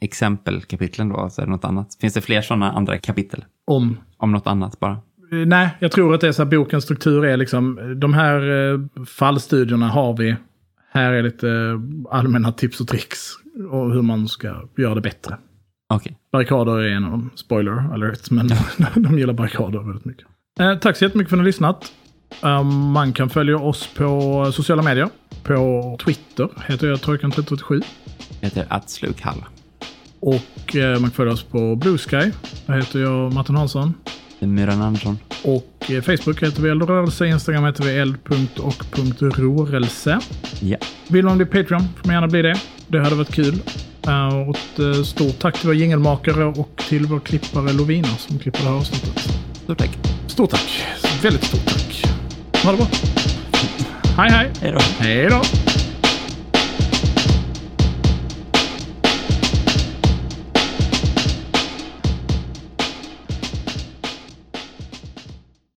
exempelkapitlen då, så är det något annat. Finns det fler sådana andra kapitel? Om Om något annat bara? Eh, Nej, jag tror att det är så här, bokens struktur är liksom, de här eh, fallstudierna har vi. Här är lite eh, allmänna tips och tricks och hur man ska göra det bättre. Okej. Barrikader är en av dem, spoiler alert, men [LAUGHS] de gillar barrikader väldigt mycket. Eh, tack så jättemycket för att ni har lyssnat. Eh, man kan följa oss på sociala medier. På Twitter heter jag Trojkan337. Det heter Attslukhall. Och eh, man kan följa oss på Blue Sky. Där heter jag Martin Hansson. Myran Andersson. Och eh, Facebook heter vi Eldrörelse, Instagram heter vi eld.och.rörelse. Ja. Vill man bli Patreon får man gärna bli det. Det hade varit kul. Uh, och ett eh, stort tack till vår jingelmakare och till vår klippare Lovina som klipper det här avsnittet. Stort tack. Stort tack. Väldigt stort tack. Ha det bra. Hej hej. Hej då. Hej då.